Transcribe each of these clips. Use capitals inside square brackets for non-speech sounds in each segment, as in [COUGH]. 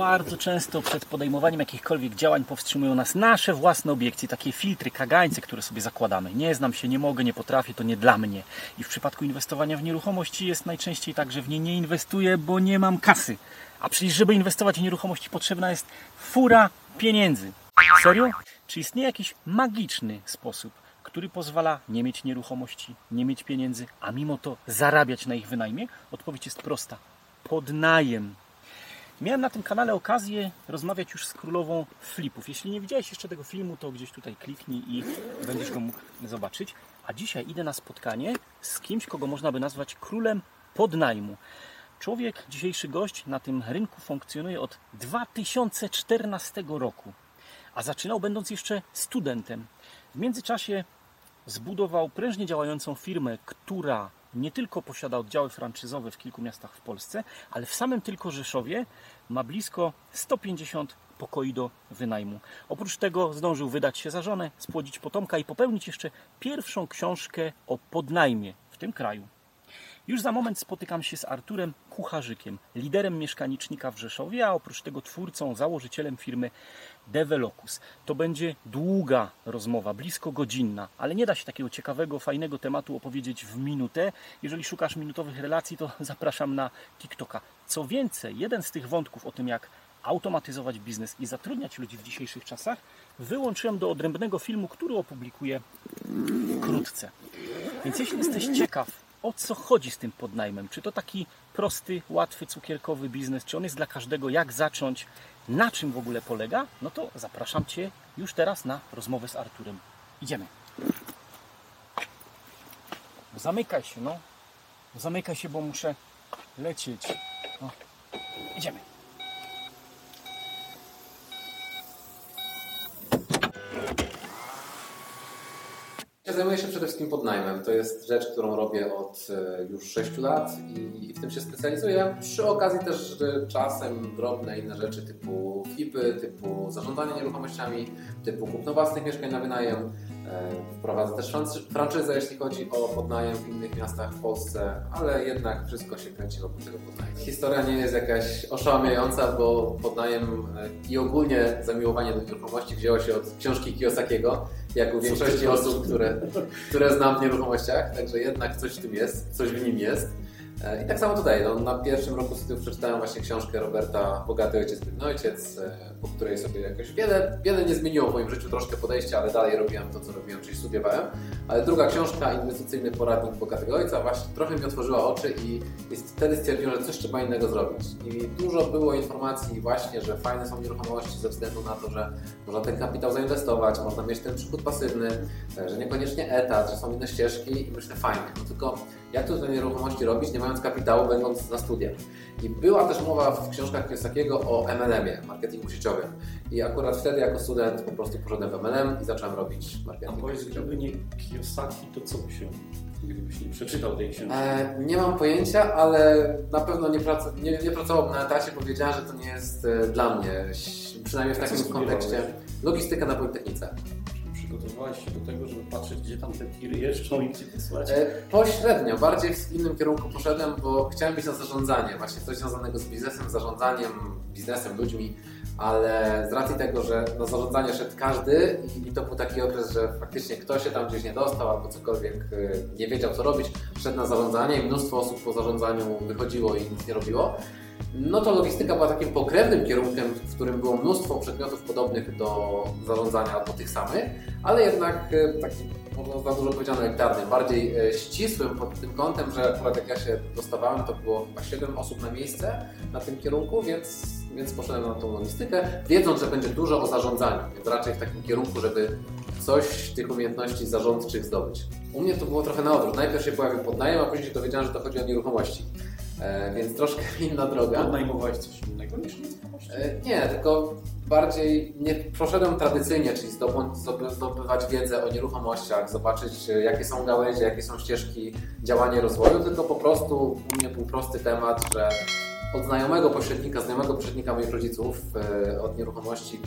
Bardzo często przed podejmowaniem jakichkolwiek działań powstrzymują nas nasze własne obiekcje, takie filtry, kagańce, które sobie zakładamy. Nie znam się, nie mogę, nie potrafię, to nie dla mnie. I w przypadku inwestowania w nieruchomości jest najczęściej tak, że w nie nie inwestuję, bo nie mam kasy. A przecież, żeby inwestować w nieruchomości, potrzebna jest fura pieniędzy. Serio? Czy istnieje jakiś magiczny sposób, który pozwala nie mieć nieruchomości, nie mieć pieniędzy, a mimo to zarabiać na ich wynajmie? Odpowiedź jest prosta. Podnajem. Miałem na tym kanale okazję rozmawiać już z królową flipów. Jeśli nie widziałeś jeszcze tego filmu, to gdzieś tutaj kliknij i będziesz go mógł zobaczyć. A dzisiaj idę na spotkanie z kimś, kogo można by nazwać królem podnajmu. Człowiek, dzisiejszy gość na tym rynku funkcjonuje od 2014 roku, a zaczynał będąc jeszcze studentem. W międzyczasie zbudował prężnie działającą firmę, która nie tylko posiada oddziały franczyzowe w kilku miastach w Polsce, ale w samym tylko Rzeszowie ma blisko 150 pokoi do wynajmu. Oprócz tego zdążył wydać się za żonę, spłodzić potomka i popełnić jeszcze pierwszą książkę o podnajmie w tym kraju. Już za moment spotykam się z Arturem Kucharzykiem, liderem mieszkanicznika w Rzeszowie, a oprócz tego twórcą, założycielem firmy Develocus. To będzie długa rozmowa, blisko godzinna, ale nie da się takiego ciekawego, fajnego tematu opowiedzieć w minutę. Jeżeli szukasz minutowych relacji, to [LAUGHS] zapraszam na TikToka. Co więcej, jeden z tych wątków o tym, jak automatyzować biznes i zatrudniać ludzi w dzisiejszych czasach, wyłączyłem do odrębnego filmu, który opublikuję wkrótce. Więc jeśli jesteś ciekaw, o co chodzi z tym podnajmem, czy to taki prosty, łatwy, cukierkowy biznes, czy on jest dla każdego, jak zacząć, na czym w ogóle polega, no to zapraszam Cię już teraz na rozmowę z Arturem. Idziemy. Zamykaj się, no. Zamykaj się, bo muszę lecieć. No. Idziemy. Zajmuję się przede wszystkim podnajmem. To jest rzecz, którą robię od e, już 6 lat i w tym się specjalizuję. Przy okazji też czasem drobne inne rzeczy typu flipy, typu zarządzanie nieruchomościami, typu kupno własnych mieszkań na wynajem. E, Wprowadzę też franczy- franczyzę, jeśli chodzi o podnajem w innych miastach w Polsce, ale jednak wszystko się kręci wokół tego podnajmu. Historia nie jest jakaś oszałamiająca, bo podnajem e, i ogólnie zamiłowanie do nieruchomości wzięło się od książki Kiyosakiego, jak u większości osób, które, które znam w nieruchomościach, także jednak coś w tym jest, coś w nim jest. I tak samo tutaj, no, na pierwszym roku studiów przeczytałem właśnie książkę Roberta Bogaty Ojciec, Biedny Ojciec, e, po której sobie jakoś wiele, wiele nie zmieniło w moim życiu, troszkę podejścia, ale dalej robiłem to, co robiłem, czyli studiowałem. Ale druga książka, Inwestycyjny Poradnik Bogatego Ojca, właśnie trochę mi otworzyła oczy i jest, wtedy stwierdziłem, że coś trzeba innego zrobić. I dużo było informacji właśnie, że fajne są nieruchomości ze względu na to, że można ten kapitał zainwestować, można mieć ten przychód pasywny, e, że niekoniecznie etat, że są inne ścieżki i myślę fajnie. No tylko jak to te nieruchomości robić, nie mając kapitału, będąc na studiach. I była też mowa w książkach Kiyosakiego o MLM-ie, marketingu sieciowym. I akurat wtedy jako student po prostu poszedłem w MLM i zacząłem robić A marketing powiedz, sieciowy. gdyby nie Kiyosaki, to co by się, gdybyś nie przeczytał tej książki? E, nie mam pojęcia, ale na pewno nie, prac- nie, nie pracowałbym na etacie, bo wiedziałem, że to nie jest e, dla mnie, przynajmniej w A takim kontekście. Logistyka na Politechnice. Przygotowywałeś się do tego, żeby patrzeć, gdzie tam te tiry jeżdżą i gdzie wysłać? E, Pośrednio, bardziej w innym kierunku poszedłem, bo chciałem być na zarządzanie, właśnie coś związanego z biznesem, zarządzaniem, biznesem, ludźmi, ale z racji tego, że na zarządzanie szedł każdy i to był taki okres, że faktycznie ktoś się tam gdzieś nie dostał albo cokolwiek e, nie wiedział co robić, szedł na zarządzanie i mnóstwo osób po zarządzaniu wychodziło i nic nie robiło. No to logistyka była takim pokrewnym kierunkiem, w którym było mnóstwo przedmiotów podobnych do zarządzania albo tych samych, ale jednak e, taki, można za dużo powiedziane, elitarnym, bardziej e, ścisłym pod tym kątem, że akurat jak ja się dostawałem, to było chyba 7 osób na miejsce na tym kierunku, więc, więc poszedłem na tą logistykę, wiedząc, że będzie dużo o zarządzaniu, więc raczej w takim kierunku, żeby coś tych umiejętności zarządczych zdobyć. U mnie to było trochę na odwrót. Najpierw się pojawił podnajem, a później się dowiedziałem, że to chodzi o nieruchomości. E, więc troszkę [LAUGHS] inna droga. Podnajmowałeś coś innego niż nieruchomości? E, Nie, tylko bardziej nie poszedłem tradycyjnie, czyli zdobywać wiedzę o nieruchomościach, zobaczyć e, jakie są gałęzie, jakie są ścieżki działania rozwoju, tylko po prostu u mnie był prosty temat, że od znajomego pośrednika, znajomego pośrednika moich rodziców od nieruchomości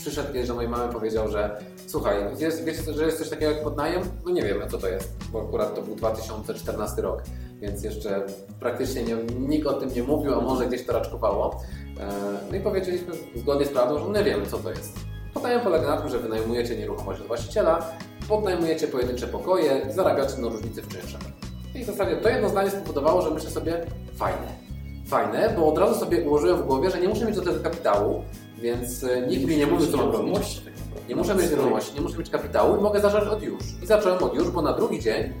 przyszedł kiedyś do mojej mamy powiedział, że słuchaj, jest, wiecie, że jest coś takiego jak podnajem? No nie wiemy, co to jest, bo akurat to był 2014 rok, więc jeszcze praktycznie nie, nikt o tym nie mówił, a może gdzieś to raczkowało. E, No i powiedzieliśmy zgodnie z prawdą, że nie wiemy, co to jest. Podnajem polega na tym, że wynajmujecie nieruchomość od właściciela, podnajmujecie pojedyncze pokoje zarabiacie na różnicy w czynszach. I w zasadzie to jedno zdanie spowodowało, że myślę sobie, fajne. Fajne, bo od razu sobie ułożyłem w głowie, że nie muszę mieć do tego kapitału, więc e, nikt mi nie mówił, co mam robić. Tak. Nie muszę mieć nieruchomości, nie muszę mieć kapitału i mogę zacząć od już. I zacząłem od już, bo na drugi dzień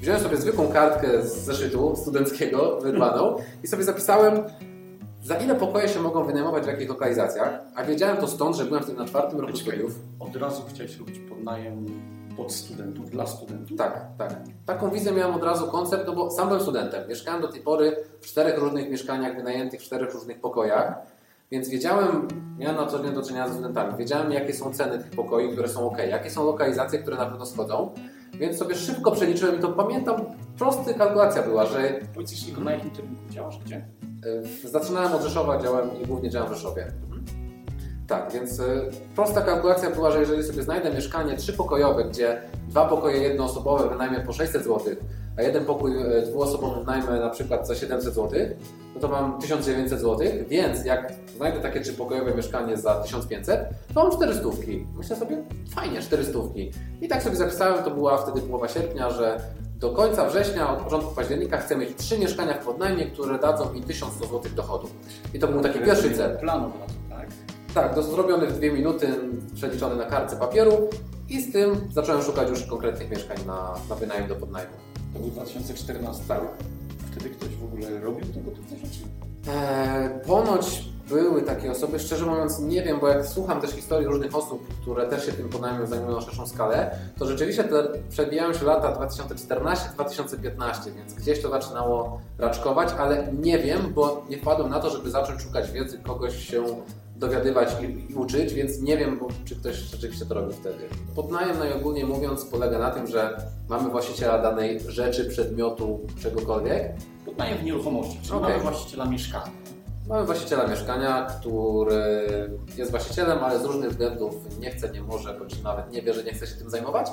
wziąłem sobie zwykłą kartkę z zeszytu studenckiego, wyrwaną i sobie zapisałem, za ile pokoje się mogą wynajmować w jakich lokalizacjach, a wiedziałem to stąd, że byłem wtedy na czwartym roku studiów. Od razu chciałeś robić podnajem pod studentów, dla studentów. Tak, tak. Taką wizję miałem od razu koncept, no bo sam byłem studentem. Mieszkałem do tej pory w czterech różnych mieszkaniach wynajętych w czterech różnych pokojach, więc wiedziałem, miałem na co dzień do czynienia ze studentami, wiedziałem jakie są ceny tych pokoi, które są ok, jakie są lokalizacje, które na pewno schodzą, więc sobie szybko przeliczyłem i to pamiętam, prosty kalkulacja była, że Powiedz tylko na jakim kierunku działasz, gdzie? y, zaczynałem od Rzeszowa, działałem i głównie działam w Rzeszowie. Tak, więc y, prosta kalkulacja była, że jeżeli sobie znajdę mieszkanie trzypokojowe, gdzie dwa pokoje jednoosobowe wynajmę po 600 zł, a jeden pokój y, dwuosobowy wynajmę na przykład za 700 zł, no to mam 1900 zł, więc jak znajdę takie trzypokojowe mieszkanie za 1500, to mam 400. Myślę sobie, fajnie, 400. I tak sobie zapisałem, to była wtedy połowa sierpnia, że do końca września, od początku października chcę mieć trzy mieszkania w podnajmie, które dadzą mi 1100 zł dochodu. I to był taki pierwszy cel. Plan od razu, tak? Tak, to zrobiony w dwie minuty, przeliczony na kartce papieru i z tym zacząłem szukać już konkretnych mieszkań na, na wynajem do podnajmu. To był 2014 Tak. rok. Wtedy ktoś w ogóle robił tego typu rzeczy? Eee, ponoć były takie osoby, szczerze mówiąc nie wiem, bo jak słucham też historii różnych osób, które też się tym podnajmem zajmują na szerszą skalę, to rzeczywiście te przebijają się lata 2014-2015, więc gdzieś to zaczynało raczkować, ale nie wiem, bo nie wpadłem na to, żeby zacząć szukać wiedzy, kogoś się dowiadywać i, i uczyć, więc nie wiem, czy ktoś rzeczywiście to robił wtedy. Podnajem najogólniej mówiąc polega na tym, że mamy właściciela danej rzeczy, przedmiotu, czegokolwiek, Podnajem w nieruchomości, czyli Okej. mamy właściciela mieszkania. Mamy właściciela mieszkania, który jest właścicielem, ale z różnych względów nie chce, nie może, bądź nawet nie wie, że nie chce się tym zajmować.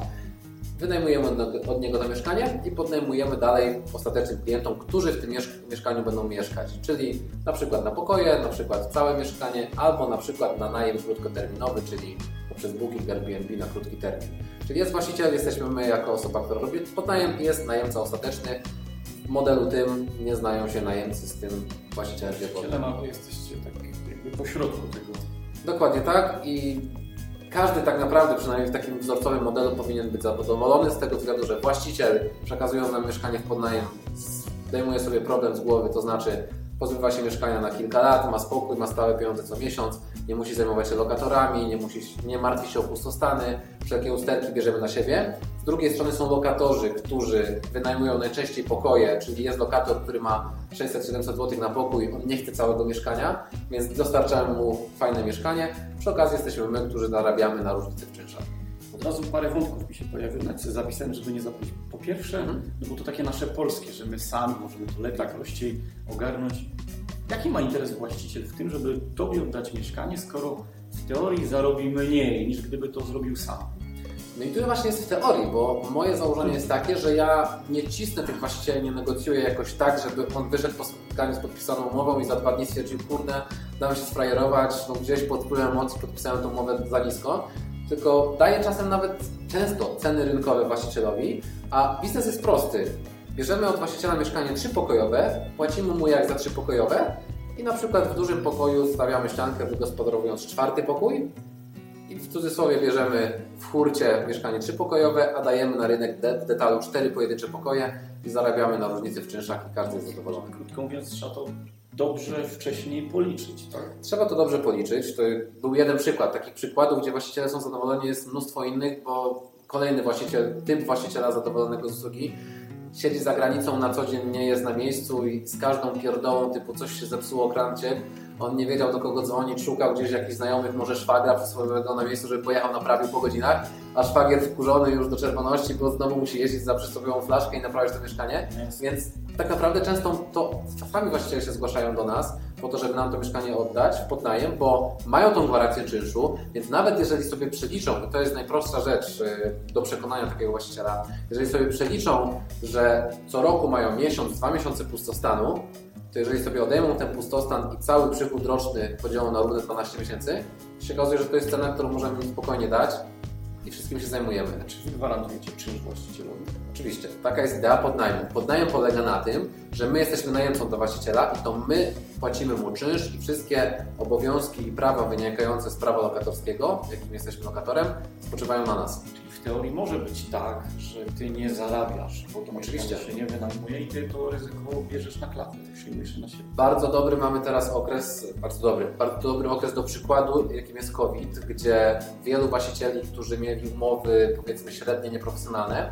Wynajmujemy od- niego to mieszkanie i podnajmujemy dalej ostatecznym klientom, którzy w tym miesz- mieszkaniu będą mieszkać. Czyli na przykład na pokoje, na przykład całe mieszkanie, albo na przykład na najem krótkoterminowy, czyli poprzez Booking Airbnb na krótki termin. Czyli jest właściciel, jesteśmy my jako osoba, która robi podnajem i jest najemca ostateczny. W modelu tym nie znają się najemcy z tym właścicielem wiekowym. Właścicielem, a wy jesteście tak jakby pośrodku tego. Dokładnie tak i każdy tak naprawdę, przynajmniej w takim wzorcowym modelu, powinien być zadowolony z tego względu, że właściciel przekazując nam mieszkanie w podnajem zdejmuje sobie problem z głowy, to znaczy pozbywa się mieszkania na kilka lat, ma spokój, ma stałe pieniądze co miesiąc, nie musi zajmować się lokatorami, nie, musi, nie martwi się o pustostany, wszelkie usterki bierzemy na siebie. Z drugiej strony są lokatorzy, którzy wynajmują najczęściej pokoje, czyli jest lokator, który ma 600-700 zł na pokój, on nie chce całego mieszkania, więc dostarczamy mu fajne mieszkanie. Przy okazji jesteśmy my, którzy zarabiamy na różnicy w czynszach. Od razu parę wątków mi się pojawiło, nawet sobie zapisałem, żeby nie zapomnieć. Po pierwsze, Mhm. no bo to takie nasze polskie, że my sami możemy to lepiej, prościej ogarnąć. Jaki ma interes właściciel w tym, żeby tobie oddać mieszkanie, skoro w teorii zarobi mniej, niż gdyby to zrobił sam? No i tu właśnie jest w teorii, bo moje założenie jest takie, że ja nie cisnę tych właścicieli, nie negocjuję jakoś tak, żeby on wyszedł po spotkaniu z podpisaną umową i za dwa dni stwierdził, kurde, dam się sfrajerować, no gdzieś pod wpływem podpisałem tą umowę za nisko, tylko daję czasem nawet często ceny rynkowe właścicielowi, a biznes jest prosty. Bierzemy od właściciela mieszkanie trzypokojowe, płacimy mu jak za trzypokojowe i na przykład w dużym pokoju stawiamy ściankę, wygospodarowując czwarty pokój, i w cudzysłowie bierzemy w hurcie mieszkanie trzypokojowe, a dajemy na rynek de- detalu cztery pojedyncze pokoje i zarabiamy na różnicy w czynszach i każdy jest zadowolony. Krótko mówiąc, trzeba to dobrze wcześniej policzyć, tak? Trzeba to dobrze policzyć. To był jeden przykład. Takich przykładów, gdzie właściciele są zadowoleni jest mnóstwo innych, bo kolejny właściciel, typ właściciela zadowolonego z usługi siedzi za granicą na co dzień, nie jest na miejscu i z każdą pierdołą typu coś się zepsuło, krancie, on nie wiedział do kogo dzwonić, szukał gdzieś jakichś znajomych, może szwagra przysłowiowego na miejscu, żeby pojechał, naprawił po godzinach, a szwagier wkurzony już do czerwoności, bo znowu musi jeździć za przysłowiową flaszkę i naprawiać to mieszkanie. Więc tak naprawdę często to sami właściciele się zgłaszają do nas po to, żeby nam to mieszkanie oddać podnajem, bo mają tą gwarancję czynszu, więc nawet jeżeli sobie przeliczą, i to jest najprostsza rzecz y, do przekonania takiego właściciela, jeżeli sobie przeliczą, że co roku mają miesiąc, dwa miesiące pustostanu, to jeżeli sobie odejmą ten pustostan i cały przychód roczny podzielą na równe 12 miesięcy, się okazuje, że to jest cena, którą możemy im spokojnie dać i wszystkim się zajmujemy. Czy wy gwarantujecie czynsz właścicielowi? Oczywiście, taka jest idea podnajmu. Podnajem polega na tym, że my jesteśmy najemcą do właściciela i to my płacimy mu czynsz i wszystkie obowiązki i prawa wynikające z prawa lokatorskiego, jakim jesteśmy lokatorem, spoczywają na nas. Czyli w teorii może być tak, że ty nie zarabiasz, bo to Oczywiście. się nie wynajmuje i ty to ryzyko bierzesz na klatę, ty przyjmujesz na siebie. Bardzo dobry mamy teraz okres, bardzo dobry, bardzo dobry okres do przykładu, jakim jest COVID, gdzie wielu właścicieli, którzy mieli umowy powiedzmy średnie, nieprofesjonalne,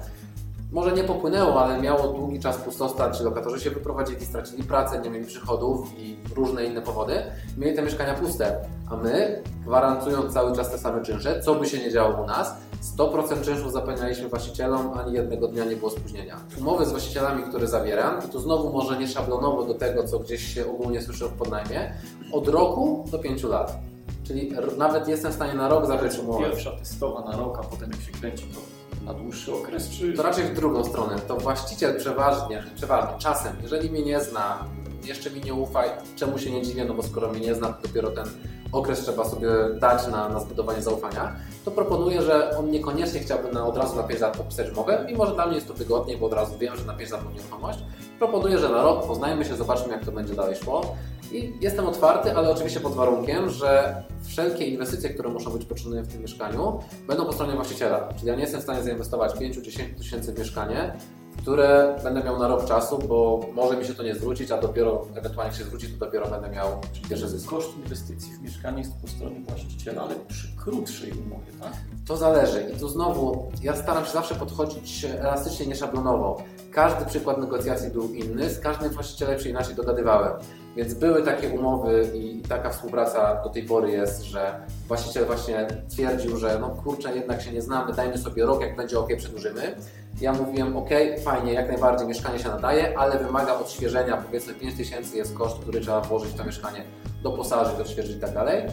może nie popłynęło, ale miało długi czas pustostan, czy lokatorzy się wyprowadzili, stracili pracę, nie mieli przychodów i różne inne powody, mieli te mieszkania puste. A my, gwarantując cały czas te same czynsze, co by się nie działo u nas, 100% czynszów zapewnialiśmy właścicielom, ani jednego dnia nie było spóźnienia. Umowy z właścicielami, które zawieram, i tu znowu może nie szablonowo do tego, co gdzieś się ogólnie słyszy w podnajmie, od roku do 5 lat. Czyli nawet jestem w stanie na rok zawrzeć umowę. Pierwsza testowa na rok, a potem jak się kręci to na dłuższy okres, czy... To raczej w drugą stronę. To właściciel przeważnie, przeważnie, czasem, jeżeli mnie nie zna, jeszcze mi nie ufa, czemu się nie dziwię, no bo skoro mnie nie zna, to dopiero ten okres trzeba sobie dać na, na zbudowanie zaufania, to proponuję, że on niekoniecznie chciałby na, od razu na 5 lat podpisać umowę, mimo że dla mnie jest to wygodniej, bo od razu wiem, że na 5 lat mam nieruchomość. Proponuję, że na rok poznajmy się, zobaczmy jak to będzie dalej szło. I jestem otwarty, ale oczywiście pod warunkiem, że wszelkie inwestycje, które muszą być poczynione w tym mieszkaniu, będą po stronie właściciela. Czyli ja nie jestem w stanie zainwestować 5-10 tysięcy w mieszkanie, które będę miał na rok czasu, bo może mi się to nie zwrócić, a dopiero ewentualnie jak się zwróci, to dopiero będę miał pierwsze zyski. Koszt inwestycji w mieszkanie jest po stronie właściciela, ale przy krótszej umowie, tak? To zależy. I tu znowu, ja staram się zawsze podchodzić elastycznie, nieszablonowo. Każdy przykład negocjacji był inny, z każdym właścicielem się inaczej dogadywałem. Więc były takie umowy i taka współpraca do tej pory jest, że właściciel właśnie twierdził, że no kurczę, jednak się nie znamy, dajmy sobie rok, jak będzie ok, przedłużymy. Ja mówiłem, ok, fajnie, jak najbardziej mieszkanie się nadaje, ale wymaga odświeżenia, powiedzmy 5 tysięcy jest koszt, który trzeba włożyć w to mieszkanie, doposażyć, odświeżyć i tak dalej.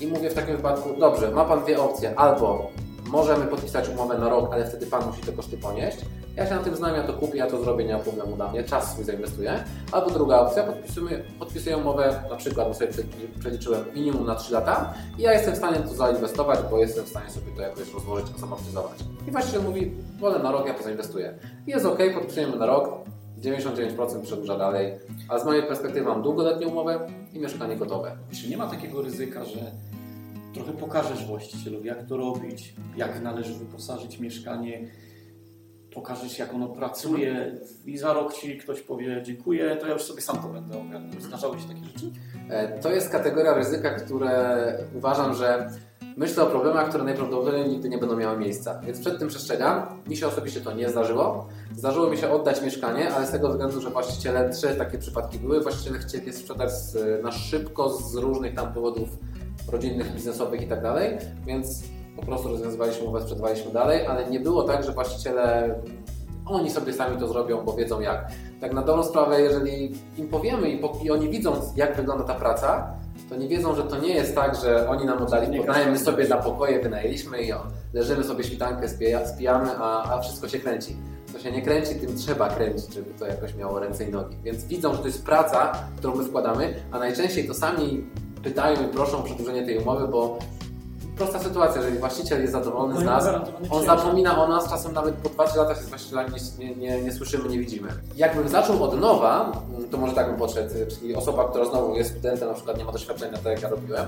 I mówię w takim wypadku, dobrze, ma Pan dwie opcje, albo możemy podpisać umowę na rok, ale wtedy Pan musi te koszty ponieść. Ja się na tym znam, ja to kupię, ja to zrobię, nie ma problemu dla mnie, czas swój zainwestuję. Albo druga opcja, podpisuję, podpisuję umowę, na przykład, bo sobie przeli- przeliczyłem minimum na 3 lata i ja jestem w stanie to zainwestować, bo jestem w stanie sobie to jakoś rozłożyć, zamortyzować. I właściciel mówi, wolę na rok, ja to zainwestuję. Jest ok, podpisujemy na rok, 99% przedłuża dalej, a z mojej perspektywy mam długoletnią umowę i mieszkanie gotowe. Czy nie ma takiego ryzyka, że trochę pokażesz właścicielowi, jak to robić, jak należy wyposażyć mieszkanie, pokażesz, jak ono pracuje i za rok ci ktoś powie dziękuję, to ja już sobie sam to będę ogarnął. Zdarzały się takie rzeczy? E, To jest kategoria ryzyka, które uważam, że myślę o problemach, które najprawdopodobniej nigdy nie będą miały miejsca. Więc przed tym przestrzegam. Mi się osobiście to nie zdarzyło. Zdarzyło mi się oddać mieszkanie, ale z tego względu, że właściciele, trzy takie przypadki były, właściciele chcieli sprzedać na szybko z różnych tam powodów rodzinnych, biznesowych i tak dalej, więc po prostu rozwiązywaliśmy umowę, sprzedawaliśmy dalej, ale nie było tak, że właściciele oni sobie sami to zrobią, bo wiedzą jak. Tak na dobrą sprawę, jeżeli im powiemy i, po, i oni widzą, jak wygląda ta praca, to nie wiedzą, że to nie jest tak, że oni nam oddali Nie podajem, my każdy sobie na pokoje wynajęliśmy i leżymy sobie świtankę, spija, spijamy, a, a wszystko się kręci. To się nie kręci, tym trzeba kręcić, żeby to jakoś miało ręce i nogi. Więc widzą, że to jest praca, którą my wkładamy, a najczęściej to sami pytają i proszą o przedłużenie tej umowy, bo prosta sytuacja, jeżeli właściciel jest zadowolony z No nas, on zapomina o nas, czasem nawet po 2-3 lata się z właścicielami nie, nie, nie, słyszymy, nie widzimy. Jakbym zaczął od nowa, to może tak bym podszedł, czyli osoba, która znowu jest studentem, na przykład nie ma doświadczenia, tak jak ja robiłem,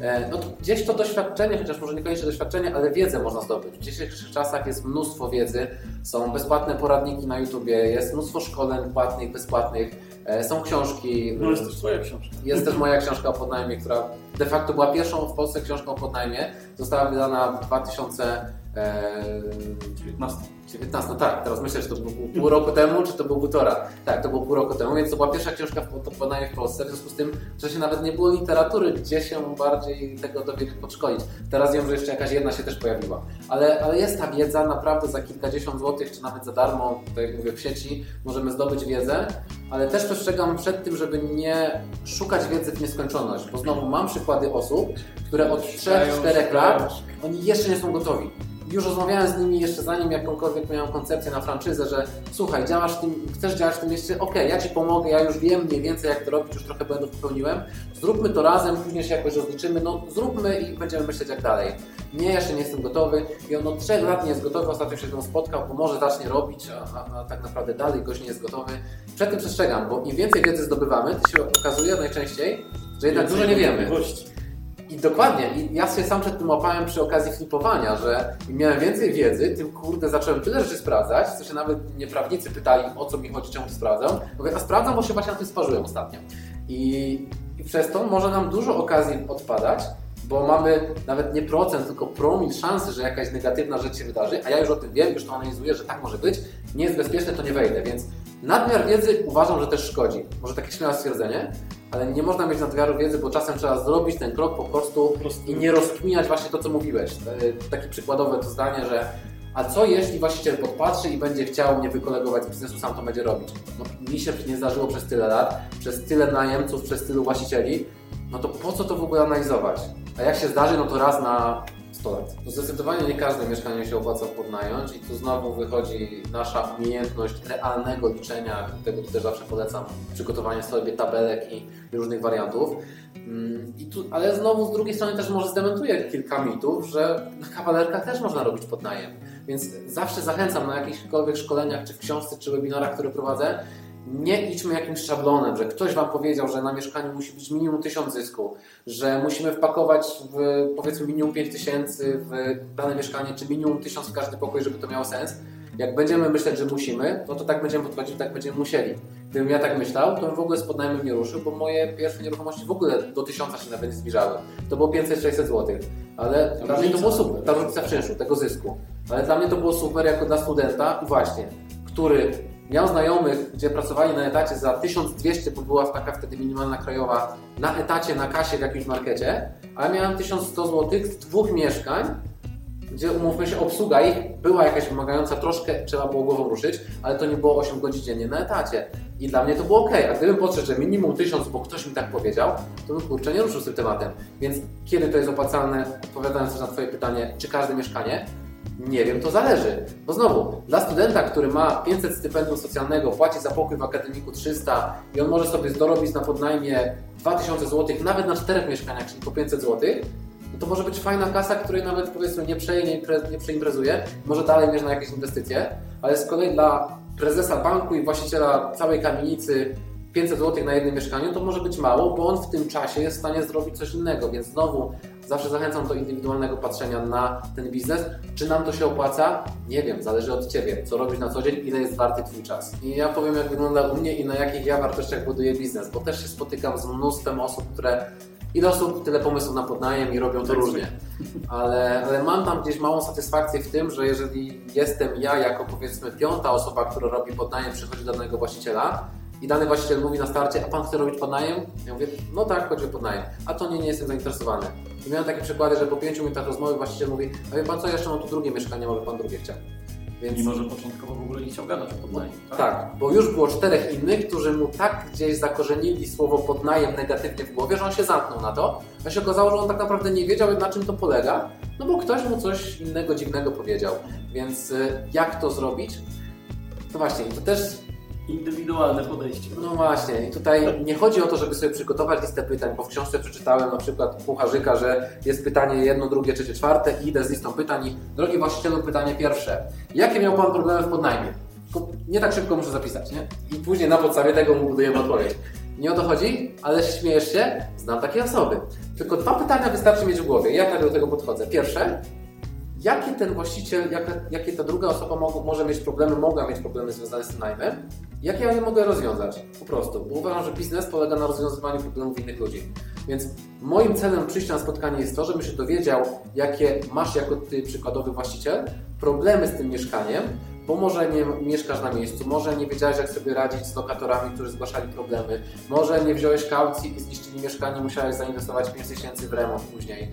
e, no to gdzieś to doświadczenie, chociaż może niekoniecznie doświadczenie, ale wiedzę można zdobyć. W dzisiejszych czasach jest mnóstwo wiedzy, są bezpłatne poradniki na YouTubie, jest mnóstwo szkoleń płatnych, bezpłatnych, e, są książki. No jest też twoja książka. Jest też moja książka o podnajmie, która de facto była pierwszą w Polsce książką o podnajmie. Została wydana w 2019 19. 19, no tak, teraz myślę, czy to było pół roku temu, czy to było półtora. Tak, to było pół roku temu, więc to była pierwsza książka w podanie w Polsce, w związku z tym, że się nawet nie było literatury, gdzie się bardziej tego dowiedzieć, podszkolić. Teraz wiem, że jeszcze jakaś jedna się też pojawiła. Ale, ale jest ta wiedza, naprawdę za kilkadziesiąt złotych, czy nawet za darmo, tak jak mówię, w sieci możemy zdobyć wiedzę, ale też przestrzegam przed tym, żeby nie szukać wiedzy w nieskończoność, bo znowu mam przykłady osób, które od 3-4 lat, oni jeszcze nie są gotowi już rozmawiałem z nimi jeszcze zanim jakąkolwiek miałem koncepcję na franczyzę, że słuchaj, działasz w tym, chcesz działać w tym mieście, ok, ja Ci pomogę, ja już wiem mniej więcej jak to robić, już trochę błędów popełniłem, zróbmy to razem, później się jakoś rozliczymy, no zróbmy i będziemy myśleć jak dalej. Nie, jeszcze nie jestem gotowy i on od trzech lat nie jest gotowy, ostatnio się z tym spotkał, bo może zacznie robić, a, a, tak naprawdę dalej gość nie jest gotowy. Przed tym przestrzegam, bo im więcej wiedzy zdobywamy, to się okazuje najczęściej, że jednak dużo nie wiemy. I dokładnie, i ja się sam przed tym łapałem przy okazji flipowania, że im miałem więcej wiedzy, tym kurde zacząłem tyle rzeczy sprawdzać, co się nawet nie prawnicy pytali, o co mi chodzi, czemu to sprawdzam. Mówię, a sprawdzam, bo się właśnie na tym sparzyłem ostatnio. I, I przez to może nam dużo okazji odpadać, bo mamy nawet nie procent, tylko promil szansy, że jakaś negatywna rzecz się wydarzy, a ja już o tym wiem, już to analizuję, że tak może być, nie jest bezpieczne, to nie wejdę, więc nadmiar wiedzy uważam, że też szkodzi. Może takie śmiałe stwierdzenie, ale nie można mieć nadmiaru wiedzy, bo czasem trzeba zrobić ten krok po prostu i nie rozkminiać właśnie to, co mówiłeś. E, takie przykładowe to zdanie, że a co jeśli właściciel podpatrzy i będzie chciał mnie wykolegować z biznesu, sam to będzie robić? No, mi się nie zdarzyło przez tyle lat, przez tyle najemców, przez tylu właścicieli, no to po co to w ogóle analizować? A jak się zdarzy, no to raz na 100 lat. Zdecydowanie nie każde mieszkanie się opłaca podnająć i tu znowu wychodzi nasza umiejętność realnego liczenia, tego też zawsze polecam, przygotowanie sobie tabelek i różnych wariantów. Mm, I tu, ale znowu z drugiej strony też może zdementuję kilka mitów, że na kawalerkach też można robić podnajem. Więc zawsze zachęcam na jakichkolwiek szkoleniach, czy w książce, czy webinarach, które prowadzę, nie idźmy jakimś szablonem, że ktoś Wam powiedział, że na mieszkaniu musi być minimum 1000 zysku, że musimy wpakować w powiedzmy minimum 5000 w dane mieszkanie, czy minimum 1000 w każdy pokój, żeby to miało sens. Jak będziemy myśleć, że musimy, no to tak będziemy podchodzić, tak będziemy musieli. Gdybym ja tak myślał, to bym w ogóle z podnajmem nie ruszył, bo moje pierwsze nieruchomości w ogóle do 1000 się nawet nie zbliżały. To było 500-600 zł. Ale ta dla mnie to było super, ta różnica w czynszu, tego zysku. Ale dla mnie to było super jako dla studenta, właśnie, który Miał znajomych, gdzie pracowali na etacie za 1200, bo była taka wtedy minimalna krajowa, na etacie, na kasie w jakimś markecie, a miałem 1100 zł z dwóch mieszkań, gdzie umówmy się, obsługa ich była jakaś wymagająca, troszkę trzeba było głową ruszyć, ale to nie było 8 godzin dziennie na etacie. I dla mnie to było ok. A gdybym podszedł, że minimum 1000, bo ktoś mi tak powiedział, to bym kurczę nie ruszył z tym tematem. Więc kiedy to jest opłacalne, odpowiadając na Twoje pytanie, czy każde mieszkanie, nie wiem, to zależy. Bo znowu, dla studenta, który ma 500 stypendium socjalnego, płaci za pokój w akademiku 300 i on może sobie dorobić na podnajmie 2000 zł, nawet na czterech mieszkaniach, czyli po 500 zł, no to może być fajna kasa, której nawet powiedzmy nie, przeje, nie, nie przeimprezuje, może dalej mieć na jakieś inwestycje, ale z kolei dla prezesa banku i właściciela całej kamienicy 500 zł na jednym mieszkaniu to może być mało, bo on w tym czasie jest w stanie zrobić coś innego, więc znowu zawsze zachęcam do indywidualnego patrzenia na ten biznes. Czy nam to się opłaca? Nie wiem, zależy od Ciebie, co robisz na co dzień, ile jest warty Twój czas. I ja powiem, jak wygląda u mnie i na jakich ja wartościach buduję biznes, bo też się spotykam z mnóstwem osób, które Ile osób, tyle pomysłów na podnajem i robią to różnie. Ale, ale mam tam gdzieś małą satysfakcję w tym, że jeżeli jestem ja jako powiedzmy piąta osoba, która robi podnajem, przychodzi do danego właściciela, i dany właściciel mówi na starcie, a pan chce robić podnajem? Ja mówię, no tak, chodzi o podnajem. A to nie, nie jestem zainteresowany. I miałem takie przykłady, że po pięciu minutach rozmowy właściciel mówi, a wie pan co, jeszcze mam tu drugie mieszkanie, może pan drugie chciał. Więc... Mimo, że początkowo w ogóle nie chciał gadać o podnajem. Tak? tak, bo już było czterech innych, którzy mu tak gdzieś zakorzenili słowo podnajem negatywnie w głowie, że on się zamknął na to. A się okazało, że on tak naprawdę nie wiedział, na czym to polega, no bo ktoś mu coś innego dziwnego powiedział. Więc y, jak to zrobić? To właśnie, i to też indywidualne podejście. No właśnie, i tutaj nie chodzi o to, żeby sobie przygotować listę pytań, bo w książce przeczytałem na przykład kucharzyka, że jest pytanie jedno, drugie, trzecie, czwarte i idę z listą pytań i drogi właścicielu, pytanie pierwsze. Jakie miał Pan problemy w podnajmie? Nie tak szybko muszę zapisać, nie? I później na podstawie tego mu budujemy odpowiedź. Nie o to chodzi, ale śmiejesz się? Znam takie osoby. Tylko dwa pytania wystarczy mieć w głowie. Ja tak do tego podchodzę. Pierwsze, jakie ten właściciel, jakie, jakie ta druga osoba mo może mieć problemy, mogła mieć problemy związane z najmem, jak ja je mogę rozwiązać? Po prostu, bo uważam, że biznes polega na rozwiązywaniu problemów innych ludzi. Więc moim celem przyjścia na spotkanie jest to, żebym się dowiedział, jakie masz jako ty przykładowy właściciel problemy z tym mieszkaniem, bo może nie mieszkasz na miejscu, może nie wiedziałeś jak sobie radzić z lokatorami, którzy zgłaszali problemy, może nie wziąłeś kaucji i zniszczyli mieszkanie, musiałeś zainwestować 5 tysięcy w remont później.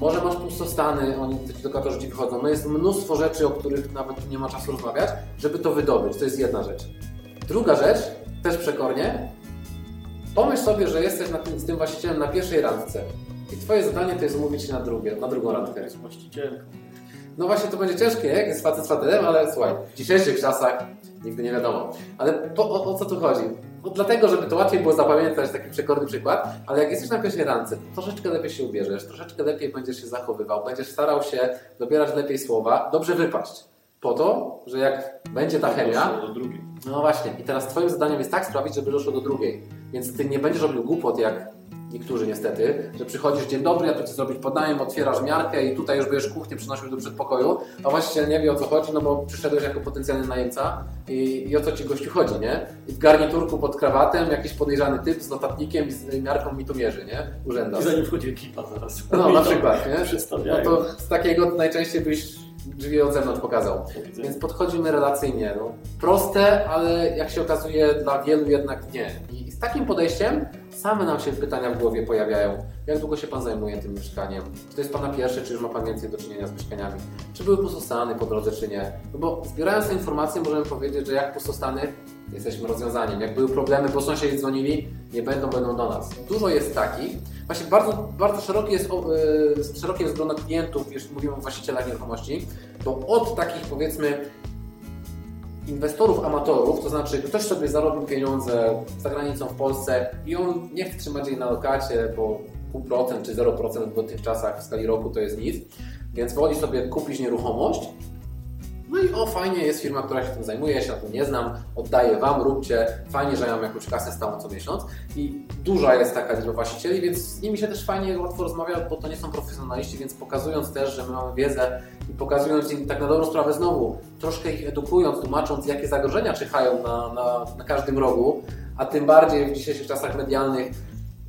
Może masz pustostany, oni ci lokatorzy ci wychodzą. No jest mnóstwo rzeczy, o których nawet nie ma czasu rozmawiać, żeby to wydobyć. To jest jedna rzecz. Druga rzecz, też przekornie, pomyśl sobie, że jesteś na tym, z tym właścicielem na pierwszej randce i twoje zadanie to jest umówić się na, drugie, na drugą randkę. Z właścicielką. No właśnie to będzie ciężkie, jak jest facet z facetem, ale słuchaj, w dzisiejszych czasach nigdy nie wiadomo. Ale po, o, o co tu chodzi? No dlatego, żeby to łatwiej było zapamiętać, taki przekorny przykład, ale jak jesteś na pierwszej randce, to troszeczkę lepiej się ubierzesz, troszeczkę lepiej będziesz się zachowywał, będziesz starał się dobierać lepiej słowa, dobrze wypaść. Po to, że jak będzie ta chemia, do drugiej. no właśnie, i teraz Twoim zadaniem jest tak sprawić, żeby doszło do drugiej. Więc Ty nie będziesz robił głupot, jak niektórzy niestety, że przychodzisz, dzień dobry, ja tu Ci zrobić podajem, otwierasz miarkę i tutaj już będziesz kuchnię przynosił do przedpokoju, a właściciel nie wie o co chodzi, no bo przyszedłeś jako potencjalny najemca i, i o co Ci gościu chodzi, nie? I w garniturku pod krawatem jakiś podejrzany typ z notatnikiem i z miarką mi tu mierzy, nie? Urzęda. I zanim wchodzi ekipa zaraz. No, na [LAUGHS] przykład, nie? No to z takiego najczęściej byś drzwi od zewnątrz pokazał. Więc podchodzimy relacyjnie. No. Proste, ale jak się okazuje, dla wielu jednak nie. I z takim podejściem same nam się pytania w głowie pojawiają. Jak długo się Pan zajmuje tym mieszkaniem? Czy to jest Pana pierwsze, czy już ma Pan więcej do czynienia z mieszkaniami? Czy były pustostany po drodze, czy nie? No bo zbierając te informacje możemy powiedzieć, że jak pustostany jesteśmy rozwiązaniem. Jak były problemy, bo sąsiedzi dzwonili, nie będą, będą do nas. Dużo jest takich. Właśnie bardzo, bardzo szeroki jest, y, szerokie jest grono klientów, jeśli mówimy o właścicielach nieruchomości, bo od takich powiedzmy inwestorów, amatorów, to znaczy ktoś sobie zarobił pieniądze za granicą w Polsce i on nie chce trzymać jej na lokacie, bo pół procent czy 0% w tych czasach w skali roku to jest nic, więc woli sobie kupić nieruchomość. No i o, fajnie, jest firma, która się tym zajmuje, ja się na tym nie znam, oddaję Wam, róbcie, fajnie, że ja mam jakąś kasę stałą co miesiąc. I duża jest taka liczba właścicieli, więc z nimi się też fajnie, łatwo rozmawia, bo to nie są profesjonaliści, więc pokazując też, że my mamy wiedzę i pokazując im tak na dobrą sprawę znowu, troszkę ich edukując, tłumacząc, jakie zagrożenia czyhają na, na, na każdym rogu, a tym bardziej w dzisiejszych czasach medialnych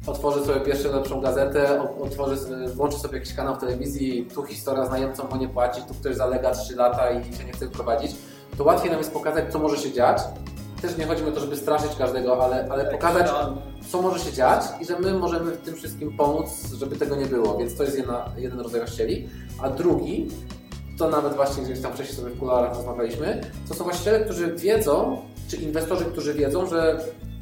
otworzy sobie pierwszą lepszą gazetę, otworzy, włączy sobie jakiś kanał w telewizji, tu historia z najemcą, bo nie płaci, tu ktoś zalega 3 lata i się nie chce prowadzić, to łatwiej nam jest pokazać, co może się dziać. Też nie chodzi o to, żeby straszyć każdego, ale, ale pokazać, co może się dziać i że my możemy w tym wszystkim pomóc, żeby tego nie było. Więc to jest jedna, jeden rodzaj właścicieli. A drugi, to nawet właśnie gdzieś tam wcześniej sobie w kularach rozmawialiśmy, to są właściciele, którzy wiedzą, czy inwestorzy, którzy wiedzą, że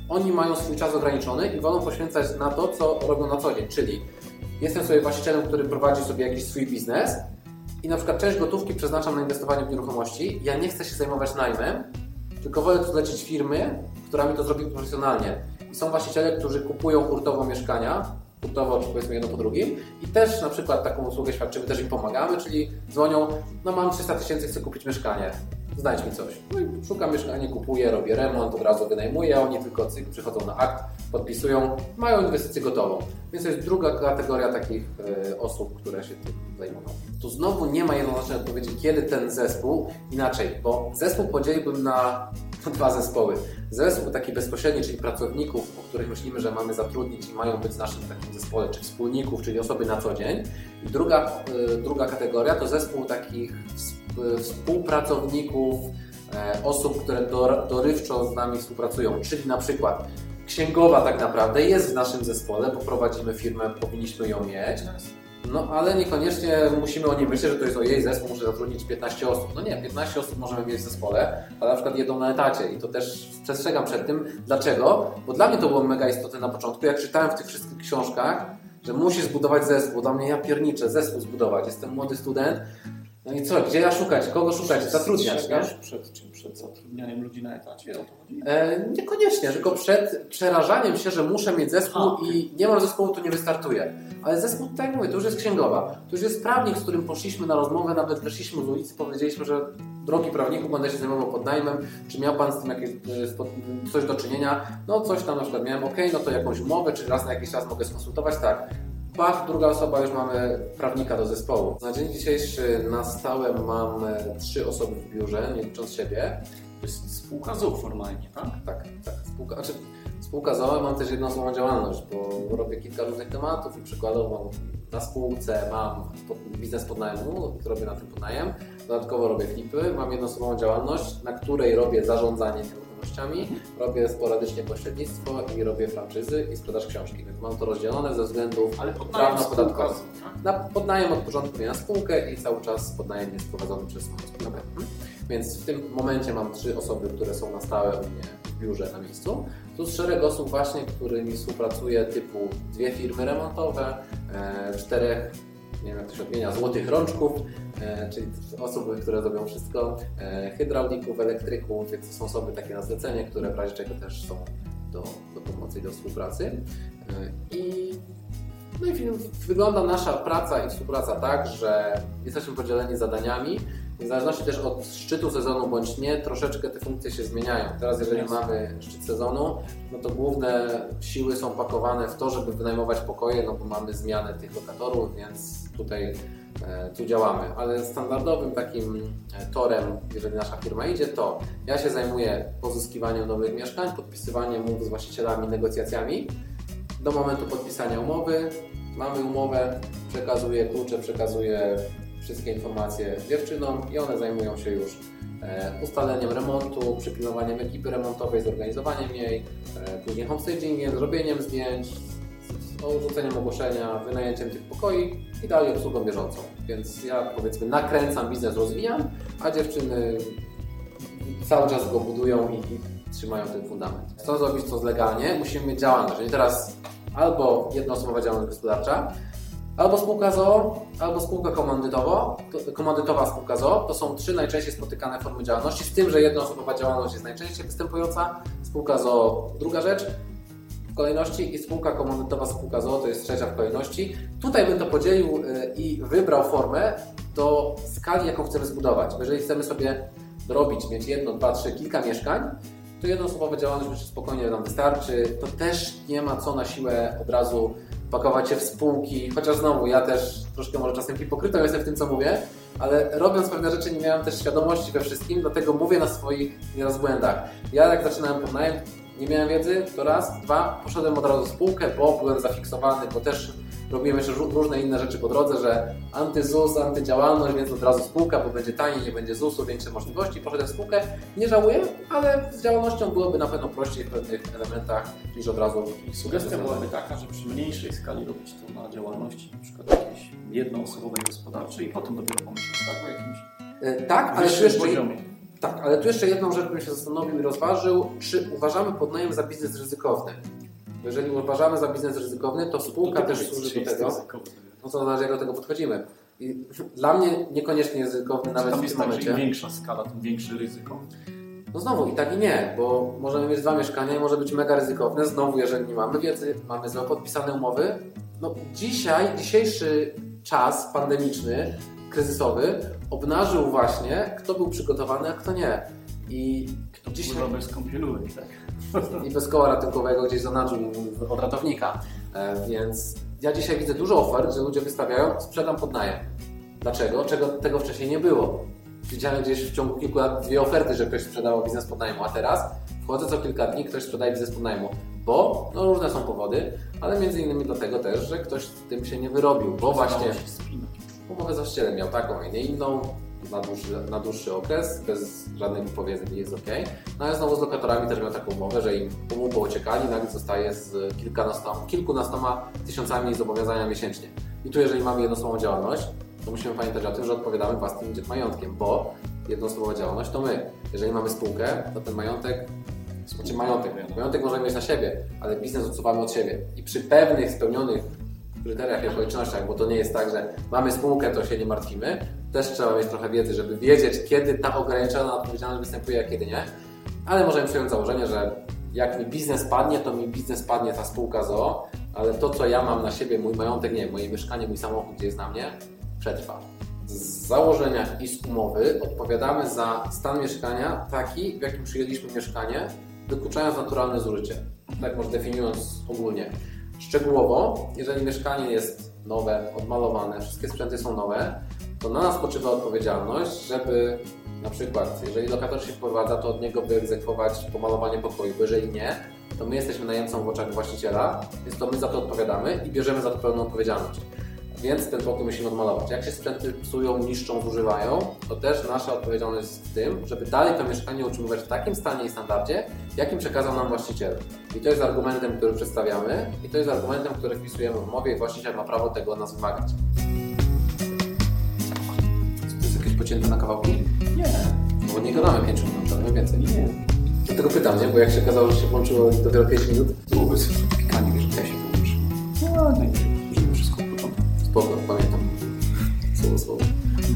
oni mają swój czas ograniczony i wolą poświęcać na to, co robią na co dzień. Czyli jestem sobie właścicielem, który prowadzi sobie jakiś swój biznes i na przykład część gotówki przeznaczam na inwestowanie w nieruchomości. Ja nie chcę się zajmować najmem, tylko wolę tu zlecić firmy, która mi to zrobi profesjonalnie. I są właściciele, którzy kupują hurtowo mieszkania, hurtowo, powiedzmy jedno po drugim i też na przykład taką usługę świadczymy, też im pomagamy, czyli dzwonią, no mam 300 tysięcy, chcę kupić mieszkanie, znajdź mi coś. No i szukam mieszkania, kupuję, robię remont, od razu wynajmuję, oni tylko przychodzą na akt, podpisują, mają inwestycję gotową. Więc to jest druga kategoria takich e, osób, które się tym zajmują. Tu znowu nie ma jednoznacznej odpowiedzi, kiedy ten zespół, inaczej, bo zespół podzieliłbym na [LAUGHS] dwa zespoły. Zespół taki bezpośredni, czyli pracowników, o których myślimy, że mamy zatrudnić i mają być w naszym takim zespole, czy wspólników, czyli osoby na co dzień. I druga, y, druga kategoria to zespół takich współpracowników, e, osób, które dor- dorywczo z nami współpracują, czyli na przykład księgowa tak naprawdę jest w naszym zespole, bo prowadzimy firmę, powinniśmy ją mieć. No ale niekoniecznie musimy o niej myśleć, że to jest o jej zespół, muszę zatrudnić 15 osób. No nie, 15 osób możemy mieć w zespole, ale na przykład jedną na etacie i to też przestrzegam przed tym. Dlaczego? Bo dla mnie to było mega istotne na początku, jak czytałem w tych wszystkich książkach, że musisz zbudować zespół. Dla mnie ja pierniczę, zespół zbudować. Jestem młody student. No i co, gdzie ja szukać, kogo szukać, zatrudniać, nie? Strzegasz przed czym? Przed zatrudnianiem ludzi na etacie? O to chodzi? E, niekoniecznie, tylko przed przerażaniem się, że muszę mieć zespół A, i nie mam zespołu, to nie wystartuję. Ale zespół, tak jak mówię, to już jest księgowa. To już jest prawnik, z którym poszliśmy na rozmowę, nawet weszliśmy z ulicy, powiedzieliśmy, że drogi prawniku, będę się zajmował podnajmem, czy miał Pan z tym jakieś, e, coś do czynienia? No coś tam na przykład miałem, ok, no to jakąś umowę, czy raz na jakiś czas mogę skonsultować, tak. Pach, druga osoba, już mamy prawnika do zespołu. Na dzień dzisiejszy na stałe mam trzy osoby w biurze, nie licząc siebie. To jest spółka ZOO formalnie, tak? Tak, tak. Spółka, znaczy, spółka ZOE mam też jedną swoją działalność, bo robię kilka różnych tematów i przykładowo na spółce mam biznes podnajmu, robię na tym podnajem. Dodatkowo robię flipy, mam jednoosobową działalność, na której robię zarządzanie nieruchomościami, robię sporadycznie pośrednictwo i robię franczyzy i sprzedaż książki, więc mam to rozdzielone ze względów prawno-podatkowych. tak? Na podnajem od początku miałem spółkę i cały czas podnajem jest prowadzony przez moją spółkę. Więc w tym momencie mam trzy osoby, które są na stałe u mnie w biurze na miejscu, plus szereg osób właśnie, którymi współpracuję typu dwie firmy remontowe, e, czterech, nie wiem jak to się odmienia, złotych rączków, e, czyli osoby, które robią wszystko, e, hydraulików, elektryków, więc to są osoby takie na zlecenie, które w razie czego też są do, do pomocy i do współpracy. E, I no i wygląda nasza praca i współpraca tak, że jesteśmy podzieleni zadaniami. W zależności też od szczytu sezonu bądź nie, troszeczkę te funkcje się zmieniają. Teraz jeżeli Jasne. mamy szczyt sezonu, no to główne siły są pakowane w to, żeby wynajmować pokoje, no bo mamy zmianę tych lokatorów, więc tutaj e, tu działamy. Ale standardowym takim e, torem, jeżeli nasza firma idzie, to ja się zajmuję pozyskiwaniem nowych mieszkań, podpisywaniem umów z właścicielami, negocjacjami do momentu podpisania umowy. Mamy umowę, przekazuję klucze, przekazuję wszystkie informacje dziewczynom i one zajmują się już e, ustaleniem remontu, przypilnowaniem ekipy remontowej, zorganizowaniem jej, e, później homestagingiem, zrobieniem zdjęć, z- rzuceniem ogłoszenia, wynajęciem tych pokoi i dalej obsługą bieżącą. Więc ja powiedzmy nakręcam biznes, rozwijam, a dziewczyny cały czas go budują i, i trzymają ten fundament. Chcą zrobić coś legalnie, musimy mieć działalność. Czyli teraz albo jednoosobowa działalność gospodarcza, albo spółka ZOO, albo spółka komandytowo, to, komandytowa spółka ZOO. To są trzy najczęściej spotykane formy działalności, z tym, że jednoosobowa działalność jest najczęściej występująca, spółka ZOO druga rzecz w kolejności i spółka komandytowa spółka ZOO to jest trzecia w kolejności. Tutaj bym to podzielił y, i wybrał formę do skali, jaką chcemy zbudować. Jeżeli chcemy sobie dorobić, mieć jedno, dwa, trzy, kilka mieszkań, to jednoosobowa działalność myślę, spokojnie nam wystarczy. To też nie ma co na siłę od razu pakować się w spółki, chociaż znowu ja też troszkę może czasem hipokrytą jestem w tym, co mówię, ale robiąc pewne rzeczy nie miałem też świadomości we wszystkim, dlatego mówię na swoich nieraz błędach. Ja jak zaczynałem podnajem, nie miałem wiedzy, to raz, dwa, poszedłem od razu w spółkę, bo byłem zafiksowany, bo też robiłem jeszcze ró- różne inne rzeczy po drodze, że anty-ZUS, antydziałalność, więc od razu spółka, bo będzie taniej, nie będzie ZUS-u, większe możliwości, poszedłem w spółkę. Nie żałuję, ale z działalnością byłoby na pewno prościej w pewnych elementach niż od razu. I sugestia byłaby taka, że przy mniejszej skali robić to na działalności na przykład jakiejś jednoosobowej gospodarczej i potem dopiero pomyśleć tak o jakimś E, Tak, ale jeszcze, poziomie. tak, ale tu jeszcze jedną rzecz bym się zastanowił i rozważył, czy uważamy podnajem za biznes ryzykowny. Bo Jeżeli uważamy za biznes ryzykowny, to spółka też powiedz, służy do tego. No to zależy jak do tego podchodzimy. I dla mnie niekoniecznie jest ryzykowny nawet Tam w tym tak, im momencie. większa skala, tym większe ryzyko. No znowu i tak i nie, bo możemy mieć dwa mieszkania i może być mega ryzykowne. Znowu, jeżeli nie mamy wiedzy, mamy złe podpisane umowy. No dzisiaj, dzisiejszy czas pandemiczny, kryzysowy obnażył właśnie, kto był przygotowany, a kto nie. I Kto Dzisiaj- bez kąpielówek, tak? I bez koła ratunkowego gdzieś zanadrzył od ratownika. E, Więc ja dzisiaj widzę dużo ofert, że ludzie wystawiają, sprzedam pod najem. Dlaczego? Czego tego wcześniej nie było. Widziałem gdzieś w ciągu kilku lat dwie oferty, że ktoś sprzedawał biznes pod najmu, a teraz wchodzę co kilka dni, ktoś sprzedaje biznes pod najmu. Bo, no różne są powody, ale między innymi dlatego też, że ktoś z tym się nie wyrobił, bo właśnie umowę z właścicielem miał taką, a nie inną, na dłuższy, na dłuższy okres, bez żadnych wypowiedzeń jest ok. No ale znowu z lokatorami też miał taką umowę, że im umów uciekali, nagle zostaje z kilkunastoma, tysiącami zobowiązania miesięcznie. I tu jeżeli mamy jednoosobową działalność, to musimy pamiętać o tym, że odpowiadamy własnym majątkiem, bo jednoosobowa działalność to my. Jeżeli mamy spółkę, to ten majątek znaczy majątek. Majątek możemy mieć na siebie, ale biznes odsuwamy od siebie. I przy pewnych spełnionych kryteriach i okolicznościach, bo to nie jest tak, że mamy spółkę, to się nie martwimy. Też trzeba mieć trochę wiedzy, żeby wiedzieć, kiedy ta ograniczona odpowiedzialność występuje, a kiedy nie. Ale możemy przyjąć założenie, że jak mi biznes padnie, to mi biznes padnie ta spółka ZOO, ale to, co ja mam na siebie, mój majątek, nie, moje mieszkanie, mój samochód, gdzie jest na mnie, przetrwa. Z założenia i z umowy odpowiadamy za stan mieszkania taki, w jakim przyjęliśmy mieszkanie, wykluczając naturalne zużycie. Tak może definiując ogólnie. Szczegółowo, jeżeli mieszkanie jest nowe, odmalowane, wszystkie sprzęty są nowe, to na nas spoczywa odpowiedzialność, żeby na przykład, jeżeli lokator się wprowadza, to od niego wyegzekwować pomalowanie pokoju, bo jeżeli nie, to my jesteśmy najemcą w oczach właściciela, więc to my za to odpowiadamy i bierzemy za to pełną odpowiedzialność. Więc ten pokój musimy odmalować. Jak się sprzęty psują, niszczą, zużywają, to też nasza odpowiedzialność jest w tym, żeby dalej to mieszkanie utrzymywać w takim stanie i standardzie, jakim przekazał nam właściciel. I to jest argumentem, który przedstawiamy i to jest argumentem, który wpisujemy w umowie i właściciel ma prawo tego od nas wymagać. To jest jakieś pocięte na kawałki? Nie, No bo nie gadamy 5 minut, gadamy więcej. nie. Dlatego pytam, nie? Bo jak się okazało, że się włączyło dopiero 5 minut, Byłoby pikanie, wiesz, ja się wyłączy. No, najlepiej, pamiętam. Słowo, słowo.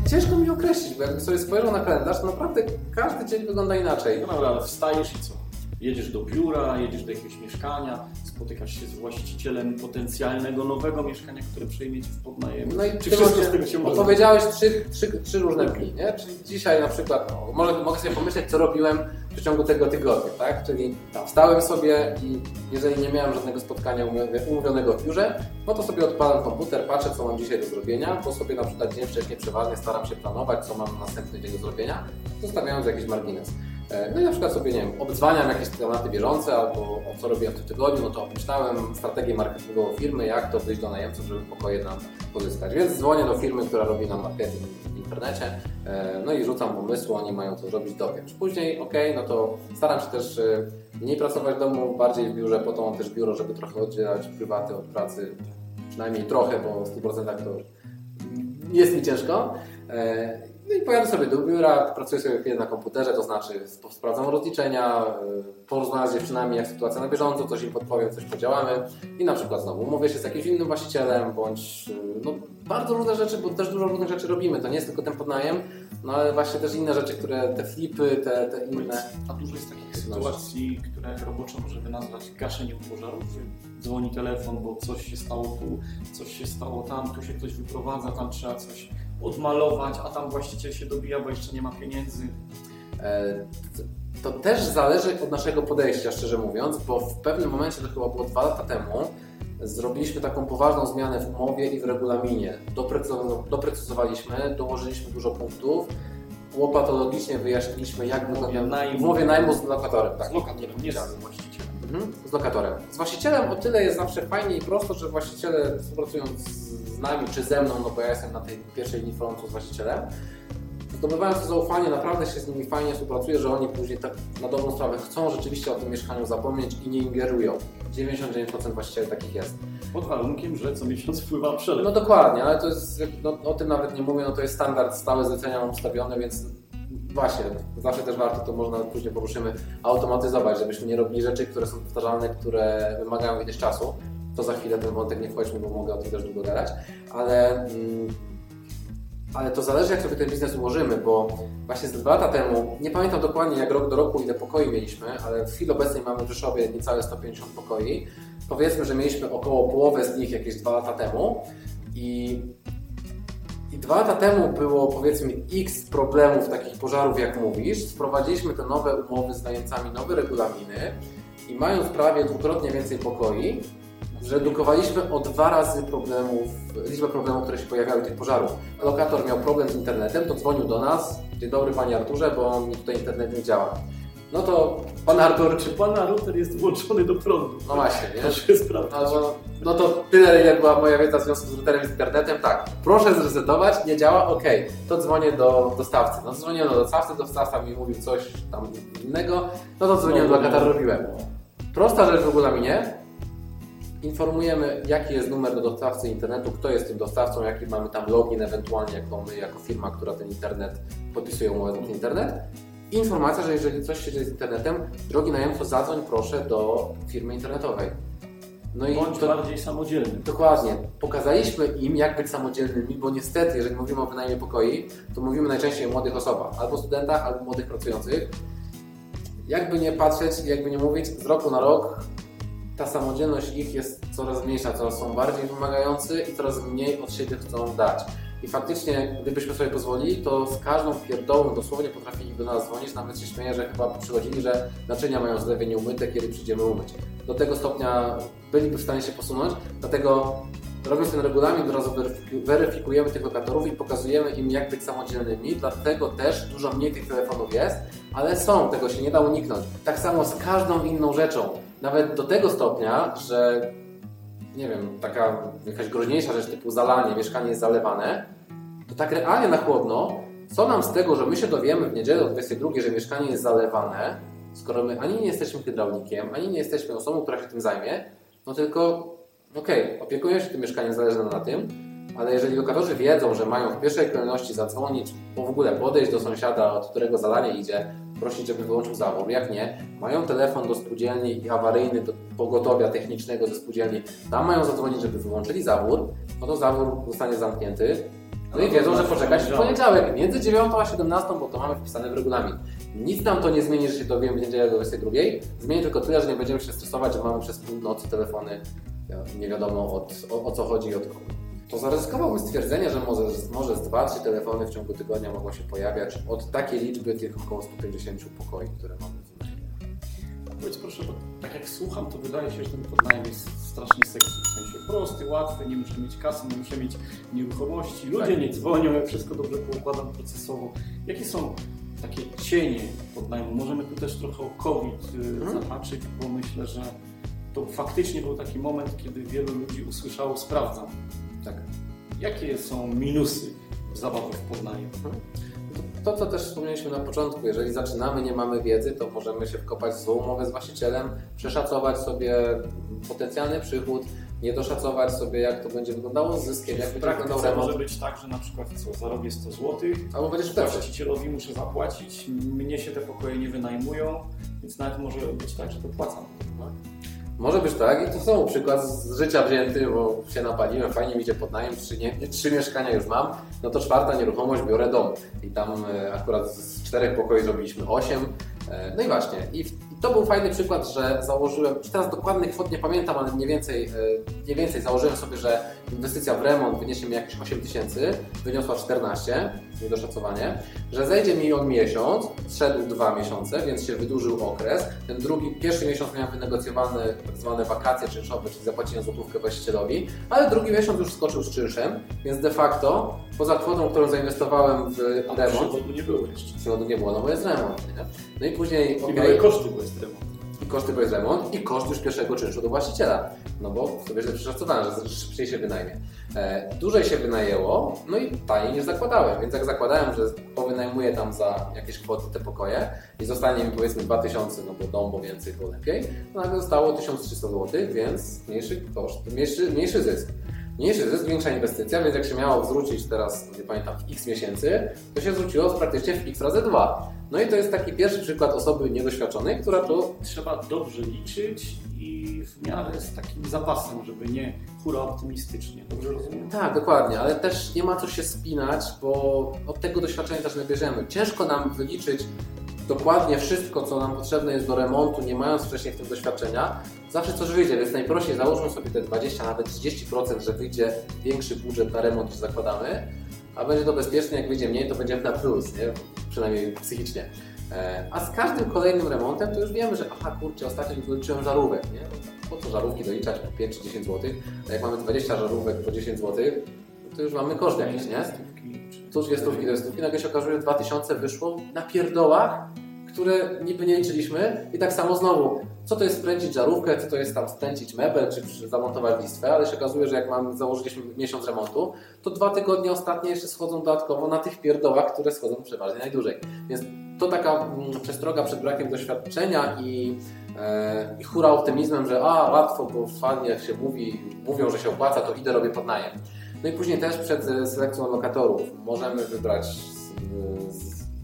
Ciężko mi określić, bo jakbym sobie spojrzał na kalendarz, to naprawdę każdy dzień wygląda inaczej. No dobra, wstajesz i co? Jedziesz do biura, jedziesz do jakiegoś mieszkania, spotykasz się z właścicielem potencjalnego nowego mieszkania, które przejmiecie w podnajem. No i Czy wszystko z tego się może Opowiedziałeś trzy, trzy, trzy różne dni, nie? Czyli dzisiaj na przykład, no, może, mogę sobie pomyśleć, co robiłem w przeciągu tego tygodnia, tak? Czyli wstałem sobie i jeżeli nie miałem żadnego spotkania umówi- umówionego w biurze, no to sobie odpalam komputer, patrzę, co mam dzisiaj do zrobienia, bo sobie na przykład dzień wcześniej przeważnie staram się planować, co mam następny dzień do zrobienia, zostawiając jakiś margines. E, No i na przykład sobie, nie wiem, obdzwaniam jakieś tematy bieżące albo o co robiłem w tym tygodniu, no to obmyślałem strategię marketingową firmy, jak to wyjść do najemców, żeby pokoje nam pozyskać. Więc dzwonię do firmy, która robi nam marketing w internecie, e, no i rzucam pomysły, oni mają to zrobić dopiero. Później, ok, no to staram się też e, mniej pracować w domu, bardziej w biurze, po to mam też biuro, żeby trochę oddzielać prywaty od pracy, przynajmniej trochę, bo w 100% to jest mi ciężko. No i pojadę sobie do biura, pracuję sobie chwilę na komputerze, to znaczy sp- sprawdzam rozliczenia, y, porozmawiam z dziewczynami, jak sytuacja na bieżąco, coś im podpowiem, coś podziałamy i na przykład znowu umówię się z jakimś innym właścicielem, bądź y, no, bardzo różne rzeczy, bo też dużo różnych rzeczy robimy. To nie jest tylko ten podnajem, no ale właśnie też inne rzeczy, które te flipy, te, te inne. A dużo jest takich sytuacji, które roboczo możemy nazwać gaszeniem pożarów, dzwoni telefon, bo coś się stało tu, coś się stało tam, tu się ktoś wyprowadza, tam trzeba coś odmalować, a tam właściciel się dobija, bo jeszcze nie ma pieniędzy. E, To też zależy od naszego podejścia, szczerze mówiąc, bo w pewnym momencie, to chyba było dwa lata temu, zrobiliśmy taką poważną zmianę w umowie i w regulaminie. Doprecyzo- Doprecyzowaliśmy, dołożyliśmy dużo punktów, łopatologicznie wyjaśniliśmy, jak wygląda najmu. w umowie najmu z lokatorem. Tak. Z lokatorem, nie z właścicielem. Mhm, z lokatorem. Z właścicielem o tyle jest zawsze fajnie i prosto, że właściciele współpracują z nami czy ze mną, no bo ja jestem na tej pierwszej linii frontu z właścicielem. Zdobywając to zaufanie, naprawdę się z nimi fajnie współpracuje, że oni później tak na dobrą sprawę chcą rzeczywiście o tym mieszkaniu zapomnieć i nie ingerują. 99% właścicieli takich jest. Pod warunkiem, że co miesiąc wpływa przelew. No dokładnie, ale to jest, no, o tym nawet nie mówię, no to jest standard, stałe zlecenia mam ustawione, więc właśnie, zawsze też warto, to można później poruszymy, automatyzować, żebyśmy nie robili rzeczy, które są powtarzalne, które wymagają ileś czasu. To za chwilę ten wątek nie wchodźmy, bo mogę o tym też długo gadać, ale, mm, ale to zależy jak sobie ten biznes ułożymy, bo właśnie z dwa lata temu, nie pamiętam dokładnie jak rok do roku ile pokoi mieliśmy, ale w chwili obecnej mamy w Rzeszowie niecałe 150 pokoi. Powiedzmy, że mieliśmy około połowę z nich jakieś dwa lata temu i, i dwa lata temu było powiedzmy x problemów takich pożarów jak mówisz. Sprowadziliśmy te nowe umowy z najemcami, nowe regulaminy i mając prawie dwukrotnie więcej pokoi, zredukowaliśmy o dwa razy problemów, liczbę problemów, które się pojawiały tych pożarów. Lokator miał problem z internetem, to dzwonił do nas. Dzień dobry Panie Arturze, bo mi tutaj internet nie działa. No to Pan Artur, Czy pana router jest włączony do prądu? no właśnie, nie? Proszę sprawdzić. No, no, no to tyle, ile była moja wiedza w związku z routerem z internetem. Tak, proszę zresetować, nie działa, ok, to dzwonię do dostawcy. No dzwoniłem do dostawcy, dostawca mi mówił coś tam innego, no to dzwoniłem do lokatora, robiłem. Prosta rzecz w regulaminie. Informujemy, jaki jest numer do dostawcy internetu, kto jest tym dostawcą, jaki mamy tam login, ewentualnie jako my, jako firma, która ten internet podpisuje umowę na ten internet. I Informacja, że jeżeli coś się dzieje z internetem, drogi najemco, zadzwoń proszę do firmy internetowej. No i Bądź to, bardziej samodzielny. dokładnie, pokazaliśmy im, jak być samodzielnymi, bo niestety, jeżeli mówimy o wynajmie pokoi, to mówimy najczęściej o młodych osobach, albo studentach, albo młodych pracujących. Jakby nie patrzeć, jakby nie mówić, z roku na rok ta samodzielność ich jest coraz mniejsza, coraz są bardziej wymagający i coraz mniej od siebie chcą dać. I faktycznie, gdybyśmy sobie pozwolili, to z każdą pierdołą dosłownie potrafili do nas dzwonić, nawet się śmieję, że chyba przychodzili, że naczynia mają zlewie nieumyte, kiedy przyjdziemy umyć. Do tego stopnia byliby w stanie się posunąć, dlatego robiąc ten regulamin, od razu weryfiku- weryfikujemy tych lokatorów i pokazujemy im, jak być samodzielnymi, dlatego też dużo mniej tych telefonów jest, ale są, tego się nie da uniknąć. Tak samo z każdą inną rzeczą. Nawet do tego stopnia, że nie wiem, taka jakaś groźniejsza rzecz typu zalanie, mieszkanie jest zalewane, to tak realnie na chłodno, co nam z tego, że my się dowiemy w niedzielę o 22, że mieszkanie jest zalewane, skoro my ani nie jesteśmy hydraulikiem, ani nie jesteśmy osobą, która się tym zajmie, no tylko, okej, okay, opiekują się tym mieszkaniem, zależy nam na tym, ale jeżeli lokatorzy wiedzą, że mają w pierwszej kolejności zadzwonić, bo w ogóle podejść do sąsiada, od którego zalanie idzie, prosić, żeby wyłączył zawór, jak nie, mają telefon do spółdzielni i awaryjny do pogotowia technicznego ze spółdzielni, tam mają zadzwonić, żeby wyłączyli zawór, no to zawór zostanie zamknięty, no i wiedzą, że poczekać w poniedziałek, między 9 a 17, bo to mamy wpisane w regulamin. Nic nam to nie zmieni, że się dowiemy w niedzielę do 22. Zmieni tylko tyle, że nie będziemy się stresować, że mamy przez pół nocy telefony, nie wiadomo od, o, o co chodzi i od kogo. To zaryzykowałbym stwierdzenie, że może, może z 2-3 telefony w ciągu tygodnia mogą się pojawiać od takiej liczby tych około 150 pokoi, które mamy w Powiedz proszę, bo tak jak słucham, to wydaje się, że ten podnajem jest strasznie sexy. W sensie prosty, łatwy, nie muszę mieć kasy, nie muszę mieć nieruchomości, ludzie tak. nie dzwonią, ja wszystko dobrze poukładam procesowo. Jakie są takie cienie podnajmu? Możemy tu też trochę o COVID hmm. zahaczyć, bo myślę, że to faktycznie był taki moment, kiedy wielu ludzi usłyszało sprawdzam. Jakie są minusy zabawy w podnajem? Hmm to, co też wspomnieliśmy na początku, jeżeli zaczynamy, nie mamy wiedzy, to możemy się wkopać w złą umowę z właścicielem, przeszacować sobie potencjalny przychód, nie doszacować sobie, jak to będzie wyglądało z zyskiem, jak będzie wyglądał remont. może być tak, że na przykład co, zarobię 100 zł, albo będziesz właścicielowi muszę zapłacić, mnie się te pokoje nie wynajmują, więc nawet może być tak, że to płacam. Może być tak i to są przykład z życia wzięty, bo się napaliłem, fajnie mi idzie pod najem, trzy, nie, trzy mieszkania już mam, no to czwarta nieruchomość biorę dom. I tam e, akurat z czterech pokoi zrobiliśmy osiem, e, no i właśnie. I, to był fajny przykład, że założyłem, już teraz dokładnych kwot nie pamiętam, ale mniej więcej, e, mniej więcej założyłem sobie, że inwestycja w remont wyniesie mi jakieś 8 tysięcy, wyniosła 14, niedoszacowanie, że zejdzie mi on miesiąc, zszedł dwa miesiące, więc się wydłużył okres. Ten drugi, pierwszy miesiąc miałem wynegocjowane tak zwane wakacje czynszowe, czyli zapłaciłem złotówkę właścicielowi, ale drugi miesiąc już skoczył z czynszem, więc de facto poza kwotą, którą zainwestowałem w remont. Przychodu nie było jeszcze. Przychodu nie było, no bo jest remont. Nie? No i później. I okay, koszty, bo jest remont i koszty, jest remont, i koszt już pierwszego czynszu do właściciela. No bo sobie źle przeszacowałem, że szybciej się wynajmie. E, dłużej się wynajęło, no i taniej niż zakładałem. Więc jak zakładałem, że powynajmuję tam za jakieś kwoty te pokoje i zostanie mi powiedzmy 2000, no bo dom, bo więcej, bo lepiej, to nagle zostało 1300 zł, więc mniejszy koszt, mniejszy, mniejszy zysk. Mniejszy zysk, większa inwestycja, więc jak się miało zwrócić teraz, nie pamiętam, w x miesięcy, to się zwróciło praktycznie w x razy 2. No i to jest taki pierwszy przykład osoby niedoświadczonej, która to... Trzeba dobrze liczyć i w miarę z takim zapasem, żeby nie hura optymistycznie. Dobrze rozumiem? Tak, dokładnie, ale też nie ma co się spinać, bo od tego doświadczenia też nie bierzemy. Ciężko nam wyliczyć dokładnie wszystko, co nam potrzebne jest do remontu, nie mając wcześniej w tym doświadczenia, zawsze coś wyjdzie, więc najprościej założmy sobie te 20, nawet 30%, że wyjdzie większy budżet na remont niż zakładamy, a będzie to bezpieczne, jak wyjdzie mniej, to będziemy na plus, nie? przynajmniej psychicznie. E, a z każdym kolejnym remontem to już wiemy, że aha kurczę, ostatnio doliczyłem żarówek, nie? Po co żarówki doliczać po 5 czy 10 zł? A jak mamy 20 żarówek po 10 zł, to już mamy koszt jakiś, nie? Tu dwie stówki, dwie stówki, nagle się okazuje, że 2000 wyszło na pierdołach, które niby nie liczyliśmy i tak samo znowu, co to jest skręcić żarówkę, co to jest tam skręcić mebel, czy zamontować listwę, ale się okazuje, że jak mam, założyliśmy miesiąc remontu, to dwa tygodnie ostatnie jeszcze schodzą dodatkowo na tych pierdołach, które schodzą przeważnie najdłużej. Więc to taka mm, przestroga przed brakiem doświadczenia i, e, i hura optymizmem, że a łatwo, bo fajnie jak się mówi, mówią, że się opłaca, to idę robię pod najem. No i później też przed selekcją lokatorów możemy wybrać,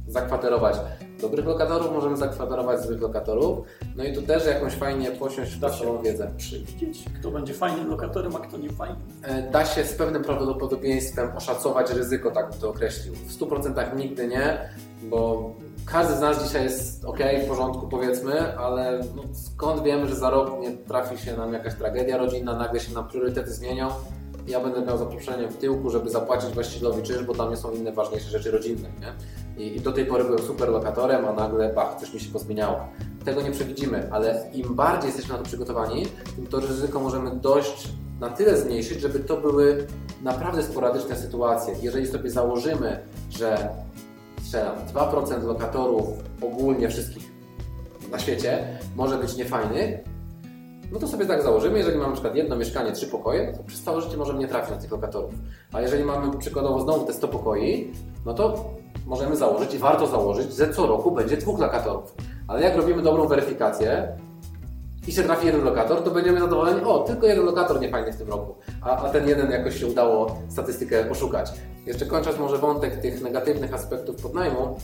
zakwaterować dobrych lokatorów, możemy zakwaterować złych lokatorów. No i tu też jakąś fajnie posiąść w naszą wiedzę. Przewidzieć, kto będzie fajnym lokatorem, a kto nie fajnym. E, da się z pewnym prawdopodobieństwem oszacować ryzyko, tak bym to określił. W 100% nigdy nie, bo każdy z nas dzisiaj jest ok, w porządku powiedzmy, ale no skąd wiemy, że za rok nie trafi się nam jakaś tragedia rodzinna, nagle się nam priorytety zmienią ja będę miał zaproszenie w tyłku, żeby zapłacić właścicielowi czynsz, bo tam nie są inne ważniejsze rzeczy rodzinne. Nie? I, I, do tej pory byłem super lokatorem, a nagle bach, coś mi się pozmieniało. Tego nie przewidzimy, ale im bardziej jesteśmy na to przygotowani, tym to ryzyko możemy dość na tyle zmniejszyć, żeby to były naprawdę sporadyczne sytuacje. Jeżeli sobie założymy, że strzelam 2% lokatorów ogólnie wszystkich na świecie może być niefajnych, No to sobie tak założymy, jeżeli mamy na przykład jedno mieszkanie, trzy pokoje, no to przez całe życie możemy nie trafić na tych lokatorów. A jeżeli mamy przykładowo znowu te 100 pokoi, no to możemy założyć i warto założyć, że co roku będzie dwóch lokatorów. Ale jak robimy dobrą weryfikację i się trafi jeden lokator, to będziemy zadowoleni, o, tylko jeden lokator niefajny w tym roku, a, a ten jeden jakoś się udało statystykę oszukać. Jeszcze kończąc może wątek tych negatywnych aspektów podnajmu,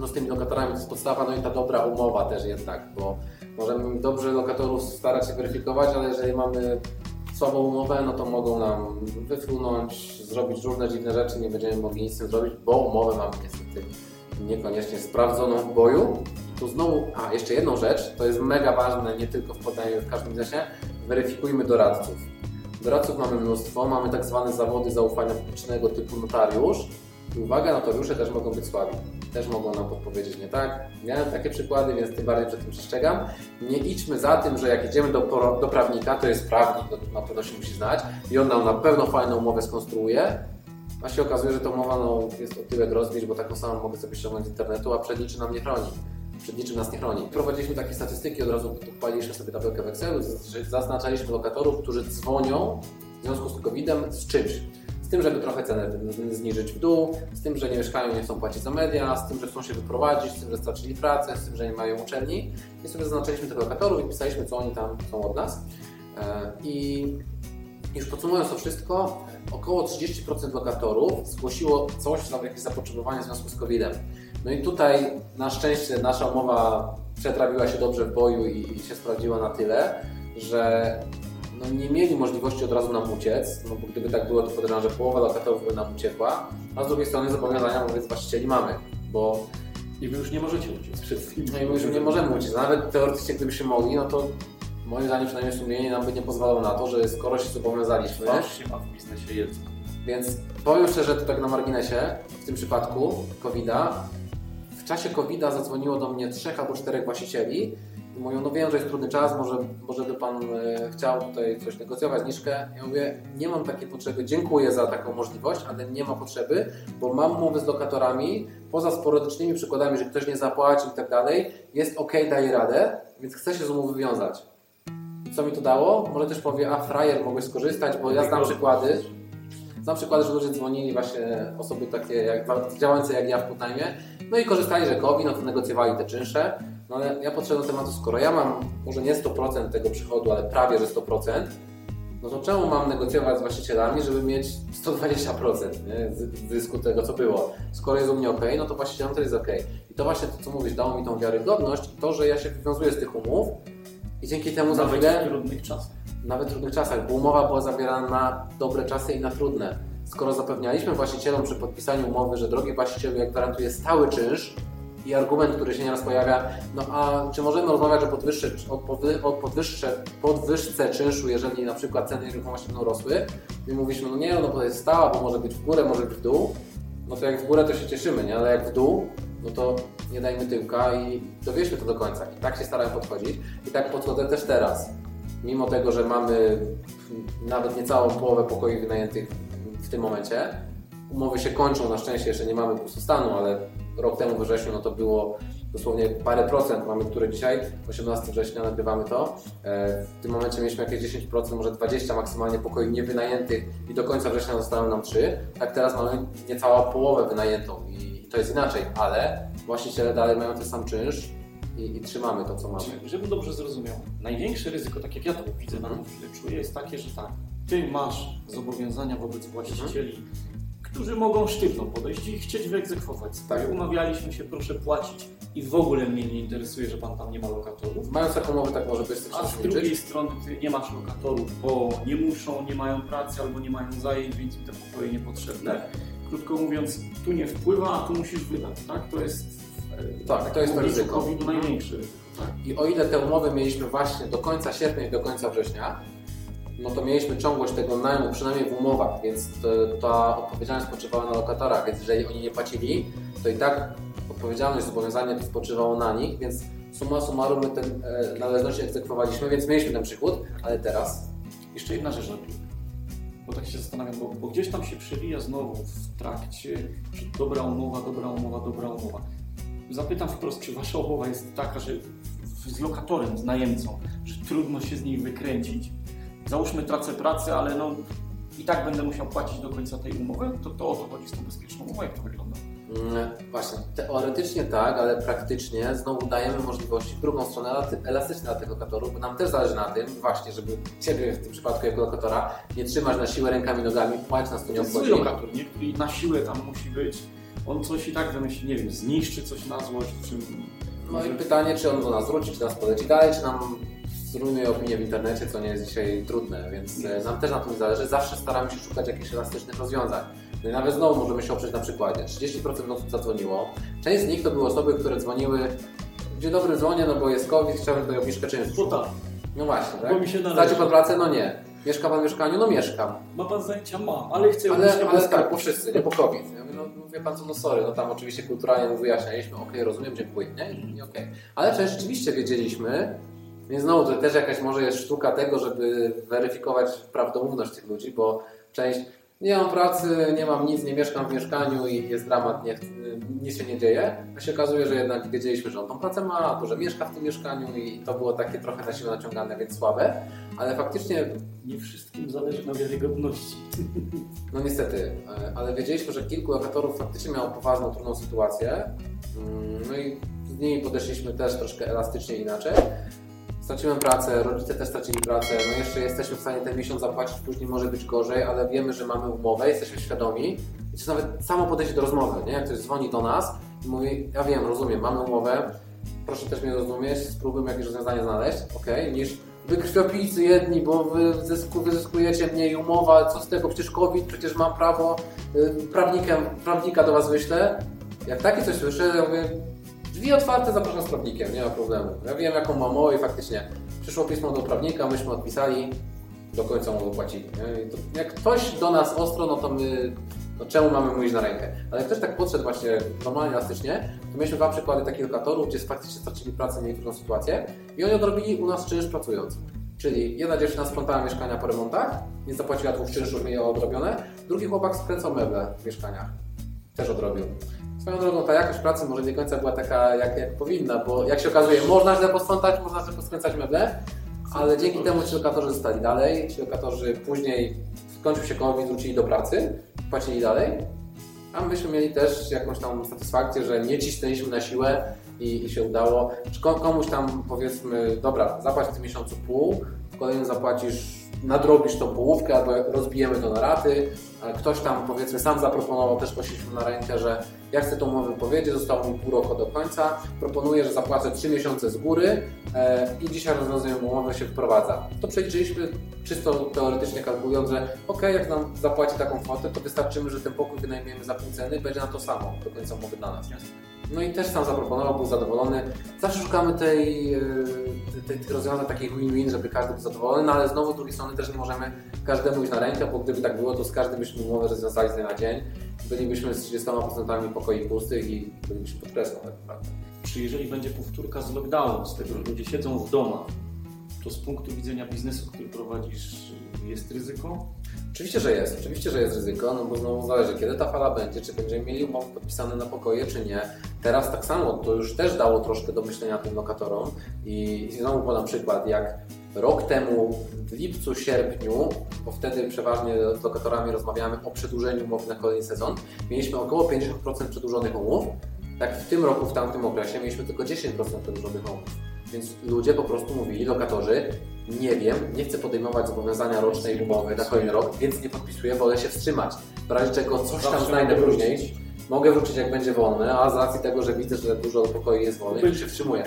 no z tymi lokatorami to jest podstawa, no i ta dobra umowa też jednak, bo możemy dobrze lokatorów starać się weryfikować, ale jeżeli mamy słabą umowę, no to mogą nam wyfrunąć, zrobić różne dziwne rzeczy, nie będziemy mogli nic z tym zrobić, bo umowę mamy niestety niekoniecznie sprawdzoną w boju. Tu znowu, a jeszcze jedną rzecz, to jest mega ważne, nie tylko w podaniu, w każdym biznesie, weryfikujmy doradców. Doradców mamy mnóstwo, mamy tak zwane zawody zaufania publicznego typu notariusz. I uwaga, notariusze też mogą być słabi. Też mogą nam podpowiedzieć nie tak. Miałem takie przykłady, więc tym bardziej przed tym przestrzegam. Nie idźmy za tym, że jak idziemy do, do prawnika, to jest prawnik, na pewno się musi znać i on nam na pewno fajną umowę skonstruuje. A się okazuje, że ta umowa no, jest o tyłek rozbić, bo taką samą mogę sobie ściągnąć z internetu, a przed niczym nam nie chroni. Przed niczym nas nie chroni. Prowadziliśmy takie statystyki, od razu odpaliliśmy sobie tabelkę w Excelu, zaznaczaliśmy lokatorów, którzy dzwonią w związku z COVID-em z czymś. Z tym, żeby trochę cenę zniżyć w dół, z tym, że nie mieszkają, nie chcą płacić za media, z tym, że chcą się wyprowadzić, z tym, że stracili pracę, z tym, że nie mają uczelni. I sobie zaznaczyliśmy tych lokatorów i pisaliśmy, co oni tam chcą od nas. E, I już podsumowując to wszystko, około 30% lokatorów zgłosiło coś, za jakieś zapotrzebowanie w związku z COVID-em. No i tutaj na szczęście nasza umowa przetrawiła się dobrze w boju i się sprawdziła na tyle, że no nie mieli możliwości od razu nam uciec, no bo gdyby tak było, to podejrzewam, że połowa lokatorów by nam uciekła, a z drugiej strony zobowiązania wobec właścicieli mamy, bo I wy już nie możecie uciec tym. no i my już nie możemy uciec. Nawet teoretycznie, gdybyśmy mogli, no to moim zdaniem przynajmniej sumienie nam by nie pozwalało na to, że skoro się zobowiązaliśmy, Twarz się ma w biznesie jedno. więc powiem szczerze, to tak na marginesie, w tym przypadku COVID-a, w czasie COVID-a zadzwoniło do mnie trzech albo czterech właścicieli mówią, no wiem, że jest trudny czas, może, może by Pan e, chciał tutaj coś negocjować, zniżkę. Ja mówię, nie mam takiej potrzeby, dziękuję za taką możliwość, ale nie ma potrzeby, bo mam umowy z lokatorami, poza sporadycznymi przykładami, że ktoś nie zapłacił i tak dalej, jest ok, daje radę, więc chcę się z umowy wywiązać. Co mi to dało? Może też powie, a frajer, mogłeś skorzystać, bo ja znam przykłady, Znam przykłady, że ludzie dzwonili właśnie osoby takie jak, działające jak ja w podnajmie, no i korzystali, że COVID, no to negocjowali te czynsze. No ale ja podszedłem do tematu, skoro ja mam może nie 100% tego przychodu, ale prawie że 100%, no to czemu mam negocjować z właścicielami, żeby mieć 120% nie? z zysku tego, co było? Skoro jest u mnie ok, no to właścicielom to jest ok. I to właśnie to, co mówisz, dało mi tą wiarygodność i to, że ja się wywiązuję z tych umów i dzięki temu za Nawet chwilę w trudnych czasach. nawet w trudnych czasach, bo umowa była zawierana na dobre czasy i na trudne. Skoro zapewnialiśmy właścicielom przy podpisaniu umowy, że drogi właścicielu, jak gwarantuje stały czynsz i argument, który się nieraz pojawia, no a czy możemy rozmawiać o, podwyższe, o, powy, podwyższe, podwyżce czynszu, jeżeli na przykład ceny nieruchomości będą rosły? I mówiliśmy, no nie, no to jest stała, bo może być w górę, może być w dół. No to jak w górę to się cieszymy, nie? Ale jak w dół, no to nie dajmy tyłka i dowieźmy to do końca. I tak się starałem podchodzić i tak podchodzę też teraz mimo tego, że mamy nawet niecałą połowę pokoi wynajętych w tym momencie, umowy się kończą, na szczęście jeszcze nie mamy pustostanu, ale rok temu we wrześniu no to było dosłownie parę procent, mamy które dzisiaj, 18 września nagrywamy to. E, W tym momencie mieliśmy jakieś 10%, może 20 maksymalnie pokoi niewynajętych i do końca września zostały nam 3. Tak teraz mamy niecałą połowę wynajętą i to jest inaczej, ale właściciele dalej mają ten sam czynsz i, i trzymamy to, co mamy. Czyli, Żebym dobrze zrozumiał, największe ryzyko, tak jak ja to widzę, na Mhm. chwilę czuję, jest takie, że tak, ty masz zobowiązania wobec właścicieli, którzy mogą sztywno podejść i chcieć wyegzekwować. Tak. Umawialiśmy się, proszę płacić i w ogóle mnie nie interesuje, że pan tam nie ma lokatorów. Mając taką umowę, tak może być A z drugiej liczyć. strony ty nie masz lokatorów, bo nie muszą, nie mają pracy albo nie mają zajęć, więc im te pokoje niepotrzebne. Krótko mówiąc, tu nie wpływa, a tu musisz wydać, tak? To jest e, Tak, to jest to obliczu ryzyko. Ryzyko, tak? I o ile te umowy mieliśmy właśnie do końca sierpnia i do końca września, no to mieliśmy ciągłość tego najmu, przynajmniej w umowach, więc ta odpowiedzialność spoczywała na lokatorach, więc jeżeli oni nie płacili, to i tak odpowiedzialność, zobowiązanie to spoczywało na nich, więc summa summarum my te e, należności egzekwowaliśmy, więc mieliśmy ten przychód, ale teraz Jeszcze jedna rzecz, bo tak się zastanawiam, bo, bo gdzieś tam się przewija znowu w trakcie, że dobra umowa, dobra umowa, dobra umowa. Zapytam wprost, czy wasza umowa jest taka, że z lokatorem, z najemcą, że trudno się z niej wykręcić. Załóżmy tracę pracę, ale no i tak będę musiał płacić do końca tej umowy, to, to o to chodzi z tą bezpieczną umową, jak to wygląda? Mm, Właśnie, teoretycznie tak, ale praktycznie znowu dajemy możliwości w drugą stronę elastyczne dla tych lokatorów, bo nam też zależy na tym właśnie, żeby Ciebie w tym przypadku jako lokatora nie trzymać na siłę rękami, nogami, płać nas to nie jest obchodzi. lokator, nie? który na siłę tam musi być. On coś i tak wymyśli, nie wiem, zniszczy coś na złość, czy No i pytanie, czy on do nas wróci, czy nas poleci dalej, czy nam zrujnuje opinię w internecie, co nie jest dzisiaj trudne, więc e, nam też na tym zależy. Zawsze staramy się szukać jakichś elastycznych rozwiązań. No i nawet znowu możemy się oprzeć na przykładzie. 30% osób zadzwoniło. Część z nich to były osoby, które dzwoniły Dzień dobry, dzwonię, no bo jest COVID, chciałbym tutaj obniżkę czynszu. No tak, No właśnie, tak? bo mi się należy. Pan pracę? No nie. Mieszka pan w mieszkaniu? No mieszkam. Ma pan zajęcia? Ma, ale chcę Ale, ale tak, bo wszyscy, nie po COVID. Ja mówię, no, no wie pan co, no sorry, no tam oczywiście kulturalnie mu wyjaśnialiśmy, okej, rozumiem, dziękuję, nie? I okej. Ale część rzeczywiście wiedzieliśmy, więc znowu to też jakaś może jest sztuka tego, żeby weryfikować prawdomówność tych ludzi, bo część nie mam pracy, nie mam nic, nie mieszkam w mieszkaniu i jest dramat, nie, nic się nie dzieje. A się okazuje, że jednak wiedzieliśmy, że on tą pracę ma, albo że mieszka w tym mieszkaniu i to było takie trochę na siłę naciągane, więc słabe. Ale faktycznie Nie wszystkim zależy na wiarygodności. [LAUGHS] no niestety, e, ale wiedzieliśmy, że kilku lokatorów faktycznie miało poważną, trudną sytuację. Mm, No i z nimi podeszliśmy też troszkę elastycznie inaczej. Straciłem pracę, rodzice też stracili pracę, no jeszcze jesteśmy w stanie ten miesiąc zapłacić, później może być gorzej, ale wiemy, że mamy umowę, jesteśmy świadomi. I to nawet samo podejście do rozmowy, nie? Jak ktoś dzwoni do nas i mówi, ja wiem, rozumiem, mamy umowę, proszę też mnie rozumieć, spróbujmy jakieś rozwiązanie znaleźć, ok, niż wy krwiopijcy jedni, bo wy zysku, wyzyskujecie mniej umowa, co z tego, przecież COVID, przecież mam prawo, y, prawnikiem, prawnika do was wyślę. Jak takie coś słyszę, ja mówię, drzwi otwarte, zapraszam z prawnikiem, nie ma problemu. Ja wiem jaką mam umowę i faktycznie przyszło pismo do prawnika, myśmy odpisali, do końca mu płacili. Nie? I to, jak ktoś do nas ostro, no to my, no czemu mamy mu iść na rękę? Ale jak ktoś tak podszedł właśnie normalnie, elastycznie, to mieliśmy dwa przykłady takich lokatorów, gdzie faktycznie stracili pracę, mieli trudną sytuację i oni odrobili u nas czynsz pracując. Czyli jedna dziewczyna sprzątała mieszkania po remontach, nie zapłaciła dwóch czynszów, miała odrobione. Drugi chłopak skręcał meble w mieszkaniach, też odrobił. Swoją drogą ta jakość pracy może nie do końca była taka, jak, jak powinna, bo jak się okazuje, można źle posprzątać, można źle poskręcać meble, ale dzięki temu ci lokatorzy zostali dalej, ci lokatorzy później skończył się COVID, wrócili do pracy, płacili dalej, a myśmy mieli też jakąś tam satysfakcję, że nie cisnęliśmy na siłę i, i się udało. Czy ko- komuś tam powiedzmy, dobra, zapłać w tym miesiącu pół, w kolejnym zapłacisz, nadrobisz tą połówkę albo rozbijemy to na raty, ktoś tam powiedzmy sam zaproponował, też poszliśmy na rękę, że ja chcę tą umowę powiedzieć, zostało mi pół roku do końca, proponuję, że zapłacę 3 miesiące z góry e, i dzisiaj rozwiązuję umowę, się wprowadza. To przeliczyliśmy czysto teoretycznie kalkulując, że ok, jak nam zapłaci taką kwotę, to wystarczymy, że ten pokój wynajmiemy za pół ceny, będzie na to samo do końca umowy dla nas. No i też sam zaproponował, był zadowolony. Zawsze szukamy tej, e, tej, tych rozwiązań takich win-win, żeby każdy był zadowolony, no ale znowu z drugiej strony też nie możemy każdemu iść na rękę, bo gdyby tak było, to z każdym byśmy umowę rozwiązali z dnia na dzień. Bylibyśmy z 30% pokoi pustych i bylibyśmy pod presją tak naprawdę. Czy jeżeli będzie powtórka z lockdownu, z tego, że ludzie siedzą w domach, to z punktu widzenia biznesu, który prowadzisz, jest ryzyko? Oczywiście, że jest. Oczywiście, że jest ryzyko, no bo znowu zależy, kiedy ta fala będzie, czy będziemy mieli umowy podpisane na pokoje, czy nie. Teraz tak samo, to już też dało troszkę do myślenia tym lokatorom i, i znowu podam przykład, jak rok temu w lipcu, sierpniu, bo wtedy przeważnie z lokatorami rozmawiamy o przedłużeniu umowy na kolejny sezon, mieliśmy około 50% przedłużonych umów, tak w tym roku, w tamtym okresie mieliśmy tylko 10% przedłużonych umów. Więc ludzie po prostu mówili, lokatorzy, nie wiem, nie chcę podejmować zobowiązania rocznej umowy na kolejny rok, więc nie podpisuję, wolę się wstrzymać. W razie czego coś tam znajdę później, mogę wrócić jak będzie wolne, a z racji tego, że widzę, że dużo pokoi jest wolnych, się wstrzymuję.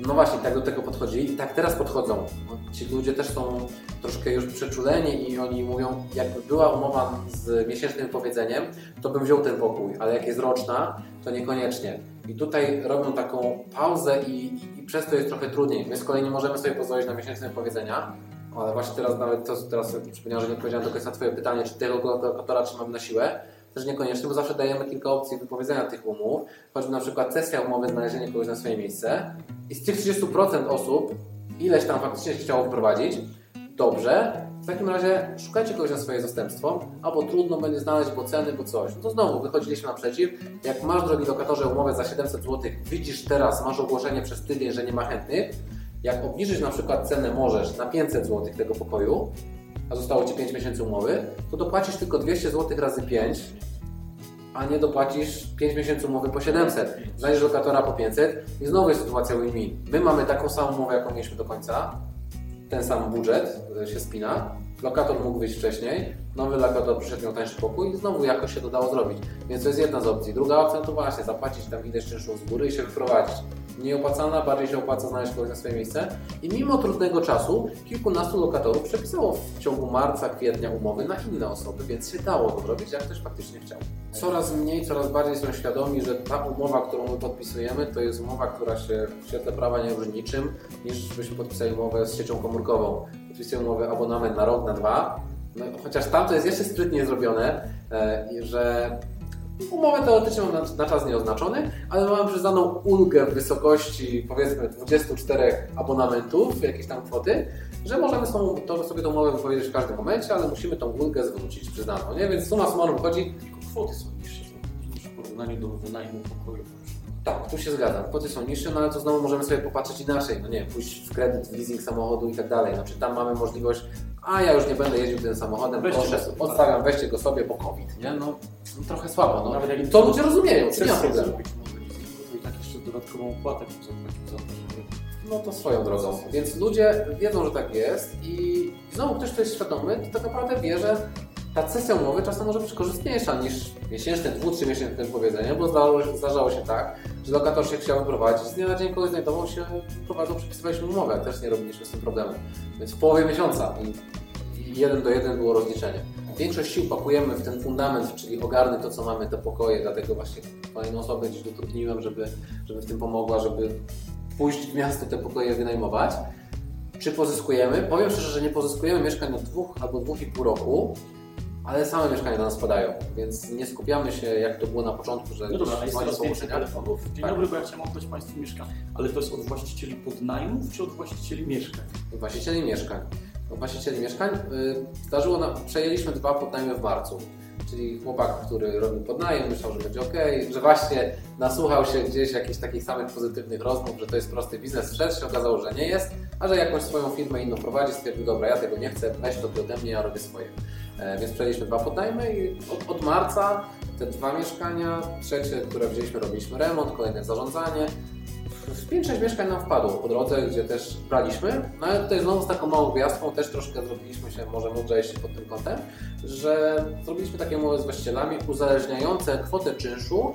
No właśnie, tak do tego podchodzi i tak teraz podchodzą. No, Ci ludzie też są troszkę już przeczuleni i oni mówią, jakby była umowa z miesięcznym powiedzeniem, to bym wziął ten pokój, ale jak jest roczna, to niekoniecznie. I tutaj robią taką pauzę i, i, i przez to jest trochę trudniej. My z kolei nie możemy sobie pozwolić na miesięczne powiedzenia, ale właśnie teraz nawet to, teraz przypomniałem, że nie odpowiedziałem do końca na Twoje pytanie, czy tego lokatora trzymamy na siłę. Też niekoniecznie, bo zawsze dajemy kilka opcji wypowiedzenia tych umów. Choćby na przykład sesja umowy, znalezienie kogoś na swoje miejsce. I z tych 30% osób, ileś tam faktycznie się chciało wprowadzić, dobrze. W takim razie szukajcie kogoś na swoje zastępstwo, albo trudno będzie znaleźć, bo ceny, bo coś. No to znowu wychodziliśmy naprzeciw. Jak masz, drogi lokatorze, umowę za 700 zł, widzisz teraz, masz ogłoszenie przez tydzień, że nie ma chętnych, jak obniżyć na przykład cenę możesz na 500 zł tego pokoju, a zostało Ci 5 miesięcy umowy, to dopłacisz tylko 200 zł razy 5, a nie dopłacisz 5 miesięcy umowy po 700. Znajdziesz lokatora po 500 i znowu jest sytuacja win-win. My mamy taką samą umowę, jaką mieliśmy do końca, ten sam budżet y, się spina, lokator mógł wyjść wcześniej, nowy lokator przyszedł miał tańszy pokój i znowu jakoś się to dało zrobić. Więc to jest jedna z opcji. Druga opcja to właśnie zapłacić tam ileś czynszów z góry i się wyprowadzić. Mniej opłacana, bardziej się opłaca znaleźć kogoś na swoje miejsce. I mimo trudnego czasu kilkunastu lokatorów przepisało w ciągu marca, kwietnia umowy na inne osoby, więc się dało to zrobić, jak ktoś faktycznie chciał. Coraz mniej, coraz bardziej są świadomi, że ta umowa, którą my podpisujemy, to jest umowa, która się w świetle prawa nie różni niczym, niż byśmy podpisali umowę z siecią komórkową. Podpisujemy umowę abonament na rok, na dwa, no, chociaż tam to jest jeszcze sprytnie zrobione, e, że umowę teoretycznie mam na, na czas nieoznaczony, ale mamy przyznaną ulgę w wysokości powiedzmy 24 abonamentów, jakieś tam kwoty, że możemy tą, to, sobie tą umowę wypowiedzieć w każdym momencie, ale musimy tą ulgę zwrócić przyznaną, nie? Więc suma summarum chodzi, Tylko kwoty są niższe niż w porównaniu do wynajmu pokoju. tak, tu się zgadzam, kwoty są niższe, no ale to znowu możemy sobie popatrzeć inaczej, no nie, pójść w kredyt, w leasing samochodu i tak dalej, no czy tam mamy możliwość, a ja już nie będę jeździł tym samochodem, Weźcie proszę, sobie. odstawiam, weźcie go sobie, bo COVID, nie? No, no trochę słabo, no. Nawet jak To ludzie rozumieją, czy nie ma problemu. to i tak jeszcze dodatkową opłatę bym zapłacił za to. No to swoją drogą. Więc ludzie wiedzą, że tak jest i znowu ktoś, kto jest świadomy, to tak naprawdę wie, że ta sesja umowy czasem może być korzystniejsza niż miesięczne, dwu, trzy miesięczne wypowiedzenie, bo zdarzało, zdarzało się tak, że lokator się chciał wyprowadzić, z dnia na dzień kogoś znajdował się, prowadzą, przepisywaliśmy umowę, też nie robiliśmy z tym problemu. Więc w połowie miesiąca i, jeden do jeden było rozliczenie. Większość sił pakujemy w ten fundament, czyli ogarnę to, co mamy, te pokoje, dlatego właśnie kolejną osobę gdzieś dotrudniłem, żeby, żeby w tym pomogła, żeby pójść w miasto te pokoje wynajmować. Czy pozyskujemy? Powiem szczerze, że nie pozyskujemy mieszkań od dwóch albo dwóch i pół roku, ale same mieszkania do nas spadają, więc nie skupiamy się, jak to było na początku, że No dobra, ale jest coraz więcej telefonów. Dzień Tak. dobry, bo ja chciałem oddać Państwu mieszkanie. Ale to jest od właścicieli podnajmów, czy od właścicieli mieszkań? Właścicieli mieszkań. No, właścicieli mieszkań. y, Zdarzyło nam, przejęliśmy dwa podnajmy w marcu. Czyli chłopak, który robił podnajem, myślał, że będzie ok, że właśnie nasłuchał się gdzieś jakichś takich samych pozytywnych rozmów, że to jest prosty biznes, wszedł się okazało, że nie jest, a że jakąś swoją firmę inną prowadzi, stwierdził, dobra, ja tego nie chcę, weź to ode mnie, ja robię swoje. E, Więc przejęliśmy dwa podnajmy i od, od marca te dwa mieszkania, trzecie, które wzięliśmy, robiliśmy remont, kolejne zarządzanie. 5-6 mieszkań nam wpadło po drodze, gdzie też braliśmy, no ale tutaj znowu z taką małą gwiazdką też troszkę zrobiliśmy się może mądrzejsi pod tym kątem, że zrobiliśmy takie umowy z właścicielami uzależniające kwotę czynszu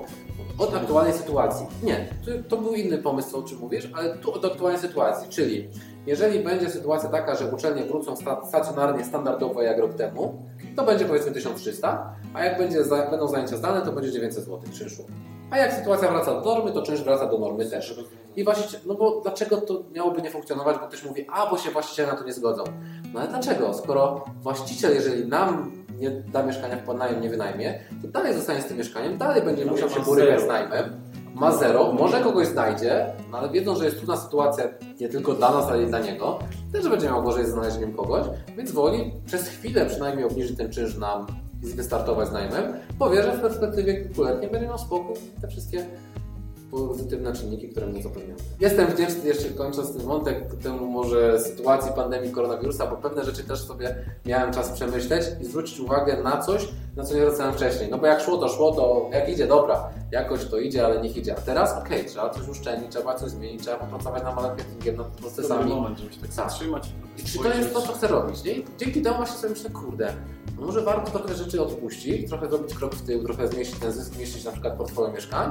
od aktualnej sytuacji. Nie, to, był inny pomysł, o czym mówisz, ale tu od aktualnej sytuacji, czyli jeżeli będzie sytuacja taka, że uczelnie wrócą sta- stacjonarnie, standardowo jak rok temu, to będzie powiedzmy 1300, a jak będzie będą zajęcia zdalne, to będzie 900 zł czynszu. A jak sytuacja wraca do normy, to czynsz wraca do normy też. I właściciel, no bo dlaczego to miałoby nie funkcjonować, bo ktoś mówi, a bo się właściciele na to nie zgodzą. No ale dlaczego? Skoro właściciel, jeżeli nam nie da mieszkania w podnajem, nie wynajmie, to dalej zostanie z tym mieszkaniem, dalej będzie No, musiał się borykać z najmem, ma zero, może kogoś znajdzie, no ale wiedzą, że jest trudna sytuacja nie tylko dla nas, ale i dla niego, też będzie miał gorzej z znalezieniem kogoś, więc woli przez chwilę przynajmniej obniżyć ten czynsz nam i wystartować z najmem, bo wie, że w perspektywie kilkuletniej będzie miał spokój te wszystkie pozytywne czynniki, które mu zapewniają. Jestem wdzięczny, jeszcze kończąc ten wątek, temu może sytuacji pandemii koronawirusa, bo pewne rzeczy też sobie miałem czas przemyśleć i zwrócić uwagę na coś, na co nie zwracałem wcześniej. No bo jak szło, to szło, to jak idzie, dobra, jakoś to idzie, ale niech idzie. A teraz okej, trzeba coś uszczelnić, trzeba coś zmienić, trzeba popracować nad marketingiem, nad Dobry procesami. moment, żeby się tak Tak. zatrzymać. I czy to jest to, co chcę robić? Nie? I Dzięki temu właśnie sobie myślę, kurde, no może warto trochę rzeczy odpuścić, trochę zrobić krok w tył, trochę zmniejszyć ten zysk, zmniejszyć na przykład portfolio mieszkań,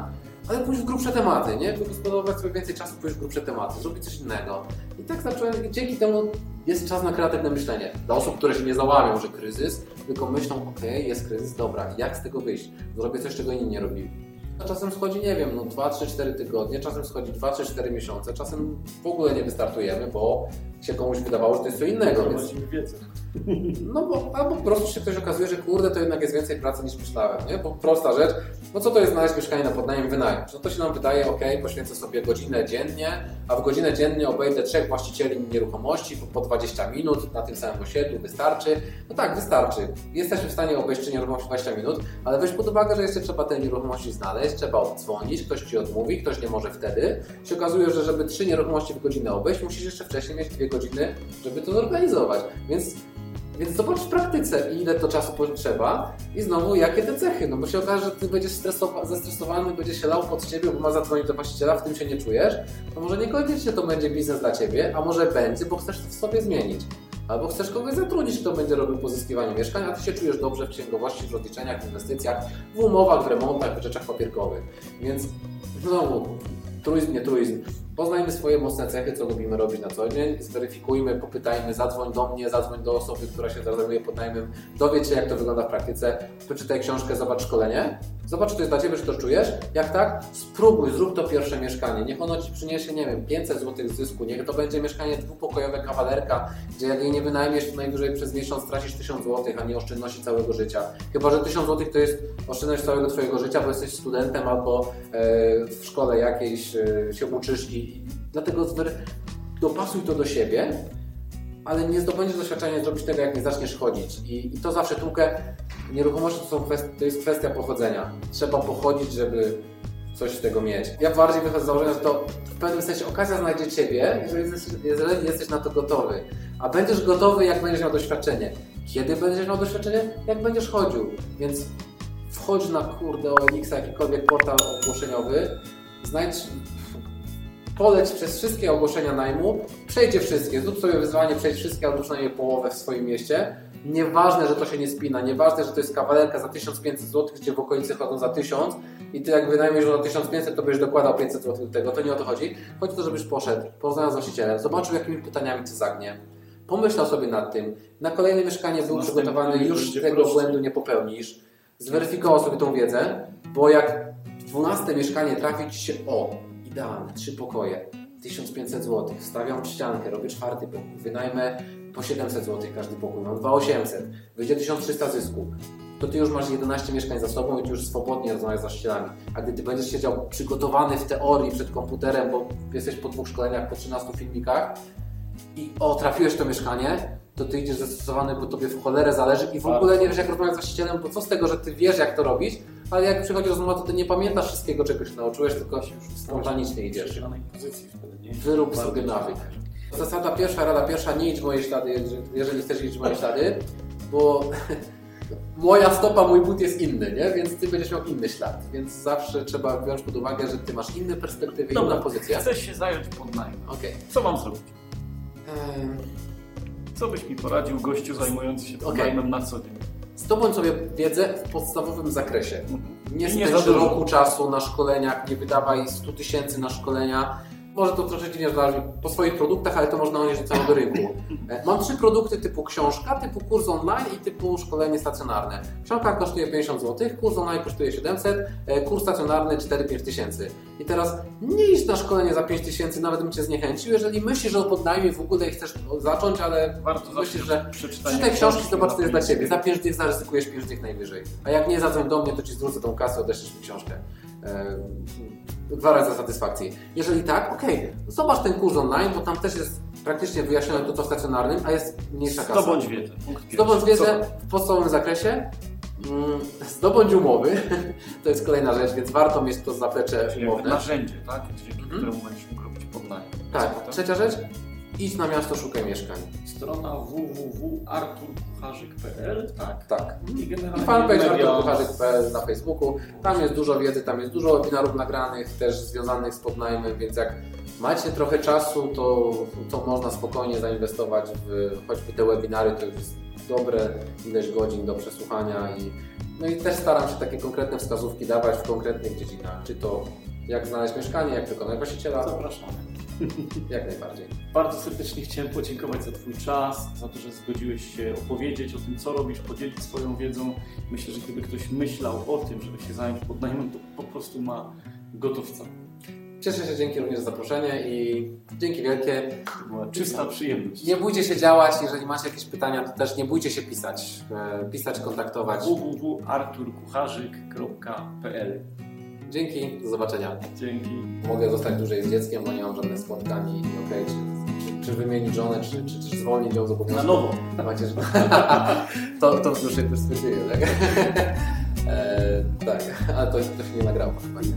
ale pójść w grubsze tematy, nie? Wygospodarować sobie więcej czasu, pójść w grubsze tematy, zrobić coś innego. I tak zacząłem, dzięki temu jest czas na kreatywne myślenie. Dla osób, które się nie załamią, że kryzys, tylko myślą, okej, jest kryzys, dobra, jak z tego wyjść? Zrobię coś, czego inni nie robili. A czasem schodzi, nie wiem, no 2, 3, 4 tygodnie, czasem schodzi 2, 3, 4 miesiące, czasem w ogóle nie wystartujemy, bo się komuś wydawało, że to jest co innego, więc Prowadzimy wiedzę. [LAUGHS] No bo albo po prostu się ktoś okazuje, że kurde, to jednak jest więcej pracy niż myślałem, nie? Bo prosta rzecz, no co to jest znaleźć mieszkanie na podnajem, wynajem? No to się nam wydaje, ok, poświęcę sobie godzinę dziennie, a w godzinę dziennie obejdę trzech właścicieli nieruchomości po- po 20 minut na tym samym osiedlu, wystarczy? No tak, wystarczy. Jesteśmy w stanie obejść trzy nieruchomości w 20 minut, ale weź pod uwagę, że jeszcze trzeba te nieruchomości znaleźć, trzeba oddzwonić, ktoś Ci odmówi, ktoś nie może wtedy. Się okazuje, że żeby trzy nieruchomości w godzinę obejść, musisz jeszcze wcześniej mieć dwie godziny, żeby to zorganizować. Więc więc zobacz w praktyce, ile to czasu potrzeba i znowu jakie te cechy. No bo się okaże, że ty będziesz stresowa- zestresowany, będziesz się lał pod ciebie, bo ma zadzwonić do właściciela, w tym się nie czujesz. To może niekoniecznie to będzie biznes dla ciebie, a może będzie, bo chcesz to w sobie zmienić. Albo chcesz kogoś zatrudnić, kto będzie robił pozyskiwanie mieszkań, a ty się czujesz dobrze w księgowości, w rozliczeniach, w inwestycjach, w umowach, w remontach, w rzeczach papierkowych. Więc znowu, truizm, nie truizm. Poznajmy swoje mocne cechy, co lubimy robić na co dzień, zweryfikujmy, popytajmy, zadzwoń do mnie, zadzwoń do osoby, która się zajmuje podnajmem, dowiedz się, jak to wygląda w praktyce, przeczytaj książkę, zobacz szkolenie, zobacz, czy to jest dla Ciebie, czy to czujesz. Jak tak, spróbuj, zrób to pierwsze mieszkanie. Niech ono Ci przyniesie, nie wiem, 500 zł zysku, niech to będzie mieszkanie dwupokojowe kawalerka, gdzie jak jej nie wynajmiesz, to najwyżej przez miesiąc tracisz 1000 zł, a nie oszczędności całego życia. Chyba, że 1000 zł to jest oszczędność całego Twojego życia, bo jesteś studentem albo e, w szkole jakiejś e, się uczysz i i dlatego dopasuj to do siebie, ale nie zdobędziesz doświadczenia nie zrobić tego, jak nie zaczniesz chodzić. I, i to zawsze tłukę. Nieruchomości to, są to jest kwestia pochodzenia. Trzeba pochodzić, żeby coś z tego mieć. Ja bardziej wychodzę z założenia, że to w pewnym sensie okazja znajdzie Ciebie, jeżeli jesteś, jeżeli jesteś na to gotowy. A będziesz gotowy, jak będziesz miał doświadczenie. Kiedy będziesz miał doświadczenie? Jak będziesz chodził. Więc wchodź na kurde OLX, jakikolwiek portal ogłoszeniowy, znajdź poleć przez wszystkie ogłoszenia najmu, przejdźcie wszystkie, zrób sobie wyzwanie, przejdź wszystkie albo przynajmniej połowę w swoim mieście. Nieważne, że to się nie spina, nieważne, że to jest kawalerka za 1500 zł, gdzie w okolicy chodzą za 1000 i ty jak wynajmiesz za 1500, to będziesz dokładał 500 zł do tego. To nie o to chodzi. Chodzi o to, żebyś poszedł, poznał z właścicielem, zobaczył jakimi pytaniami cię zagnie, pomyślał sobie nad tym, na kolejne mieszkanie był przygotowany, już tego błędu nie popełnisz, zweryfikował sobie tą wiedzę, bo jak w 12 mieszkanie trafi Ci się o, idealne, trzy pokoje, 1500 zł, wstawiam ściankę, robię czwarty pokój, wynajmę po 700 zł każdy pokój, mam 2800, wyjdzie 1300 zysku, to Ty już masz 11 mieszkań za sobą i Ty już swobodnie rozmawiasz z właścicielami. A gdy Ty będziesz siedział przygotowany w teorii przed komputerem, bo jesteś po dwóch szkoleniach, po 13 filmikach i o, trafiłeś to mieszkanie, to Ty idziesz zastosowany, bo Tobie w cholerę zależy i w ogóle nie wiesz jak rozmawiać z właścicielem, bo co z tego, że Ty wiesz jak to robić, ale jak przychodzi rozmowa, to Ty nie pamiętasz wszystkiego, czego się nauczyłeś, tylko spontanicznie idziesz. Wyrób sobie nawyk. Zasada pierwsza, rada pierwsza, nie idź w moje ślady, jeżeli- chcesz iść w moje ślady, bo [LAUGHS] moja stopa, mój but jest inny, nie? więc ty będziesz miał inny ślad. Więc zawsze trzeba wziąć pod uwagę, że ty masz inne perspektywy, Dobra, inna pozycja. Chcesz się zająć podnajmem. Okej. Co mam zrobić? Ehm, Co byś mi poradził gościu zajmujący się Okej. podnajmem na co dzień? Zdobądź sobie wiedzę w podstawowym zakresie. Nie I nie spędź roku czasu na szkoleniach, nie wydawaj 100 tysięcy na szkolenia. Może to troszeczkę dziwnie zależy po swoich produktach, ale to można unieść do całego [LAUGHS] rynku. E, Mam trzy produkty typu książka, typu kurs online i typu szkolenie stacjonarne. Książka kosztuje 50 zł, kurs online kosztuje 700, e, kurs stacjonarny 4-5 tysięcy. I teraz nie idź na szkolenie za 5 tysięcy, nawet bym Cię zniechęcił, jeżeli myślisz o podnajmie w ogóle i chcesz zacząć, ale Warto myślisz, że od przeczytania Czytaj książki, zobacz, co jest dla Ciebie. Za 5 dych zaryzykujesz 5 dych najwyżej. A jak nie, zadzwoń do mnie, to Ci zwrócę tą kasę, odeślesz mi książkę. Ehm, Gwarancja satysfakcji. Jeżeli tak, okej, zobacz ten kurs online, bo tam też jest praktycznie wyjaśnione to, co w stacjonarnym, a jest mniejsza kasa. Zdobądź wiedzę. Zdobądź wiedzę w podstawowym zakresie. Mm, Zdobądź umowy, [LAUGHS] to jest kolejna rzecz, więc warto mieć to zaplecze Czyli umowne. narzędzie, tak? Dzięki Mhm. któremu będziesz mógł robić podnajem. Tak, trzecia rzecz, idź na miasto, szukaj mieszkań. Strona www.arturkucharzyk.pl, tak? Tak. I I fanpage arturkucharzyk.pl na Facebooku. Tam jest dużo wiedzy, tam jest dużo webinarów nagranych, też związanych z podnajmem, więc jak macie trochę czasu, to, to można spokojnie zainwestować w choćby te webinary, to jest dobre ileś godzin do przesłuchania i no i też staram się takie konkretne wskazówki dawać w konkretnych dziedzinach, czy to jak znaleźć mieszkanie, jak wykonać właściciela, Zapraszamy. [LAUGHS] jak najbardziej. Bardzo serdecznie chciałem podziękować za Twój czas, za to, że zgodziłeś się opowiedzieć o tym, co robisz, podzielić swoją wiedzą. Myślę, że gdyby ktoś myślał o tym, żeby się zająć podnajmem, to po prostu ma gotowca. Cieszę się dzięki również za zaproszenie i dzięki wielkie. Była czysta przyjemność. Nie bójcie się działać, jeżeli macie jakieś pytania, to też nie bójcie się pisać. E, Pisać, kontaktować. www.arturkucharzyk.pl Dzięki, do zobaczenia. Dzięki. Mogę zostać dłużej z dzieckiem, bo nie mam żadnych spotkań i okej, czy, czy, czy wymienić żonę, czy, czy, czy zwolnić ją z obowiązku. Na nowo. [LAUGHS] Macie, że... [LAUGHS] to, to w dłuższej perspektywie, tak? [LAUGHS] e, tak, ale to, to się nie nagrało chyba. Nie?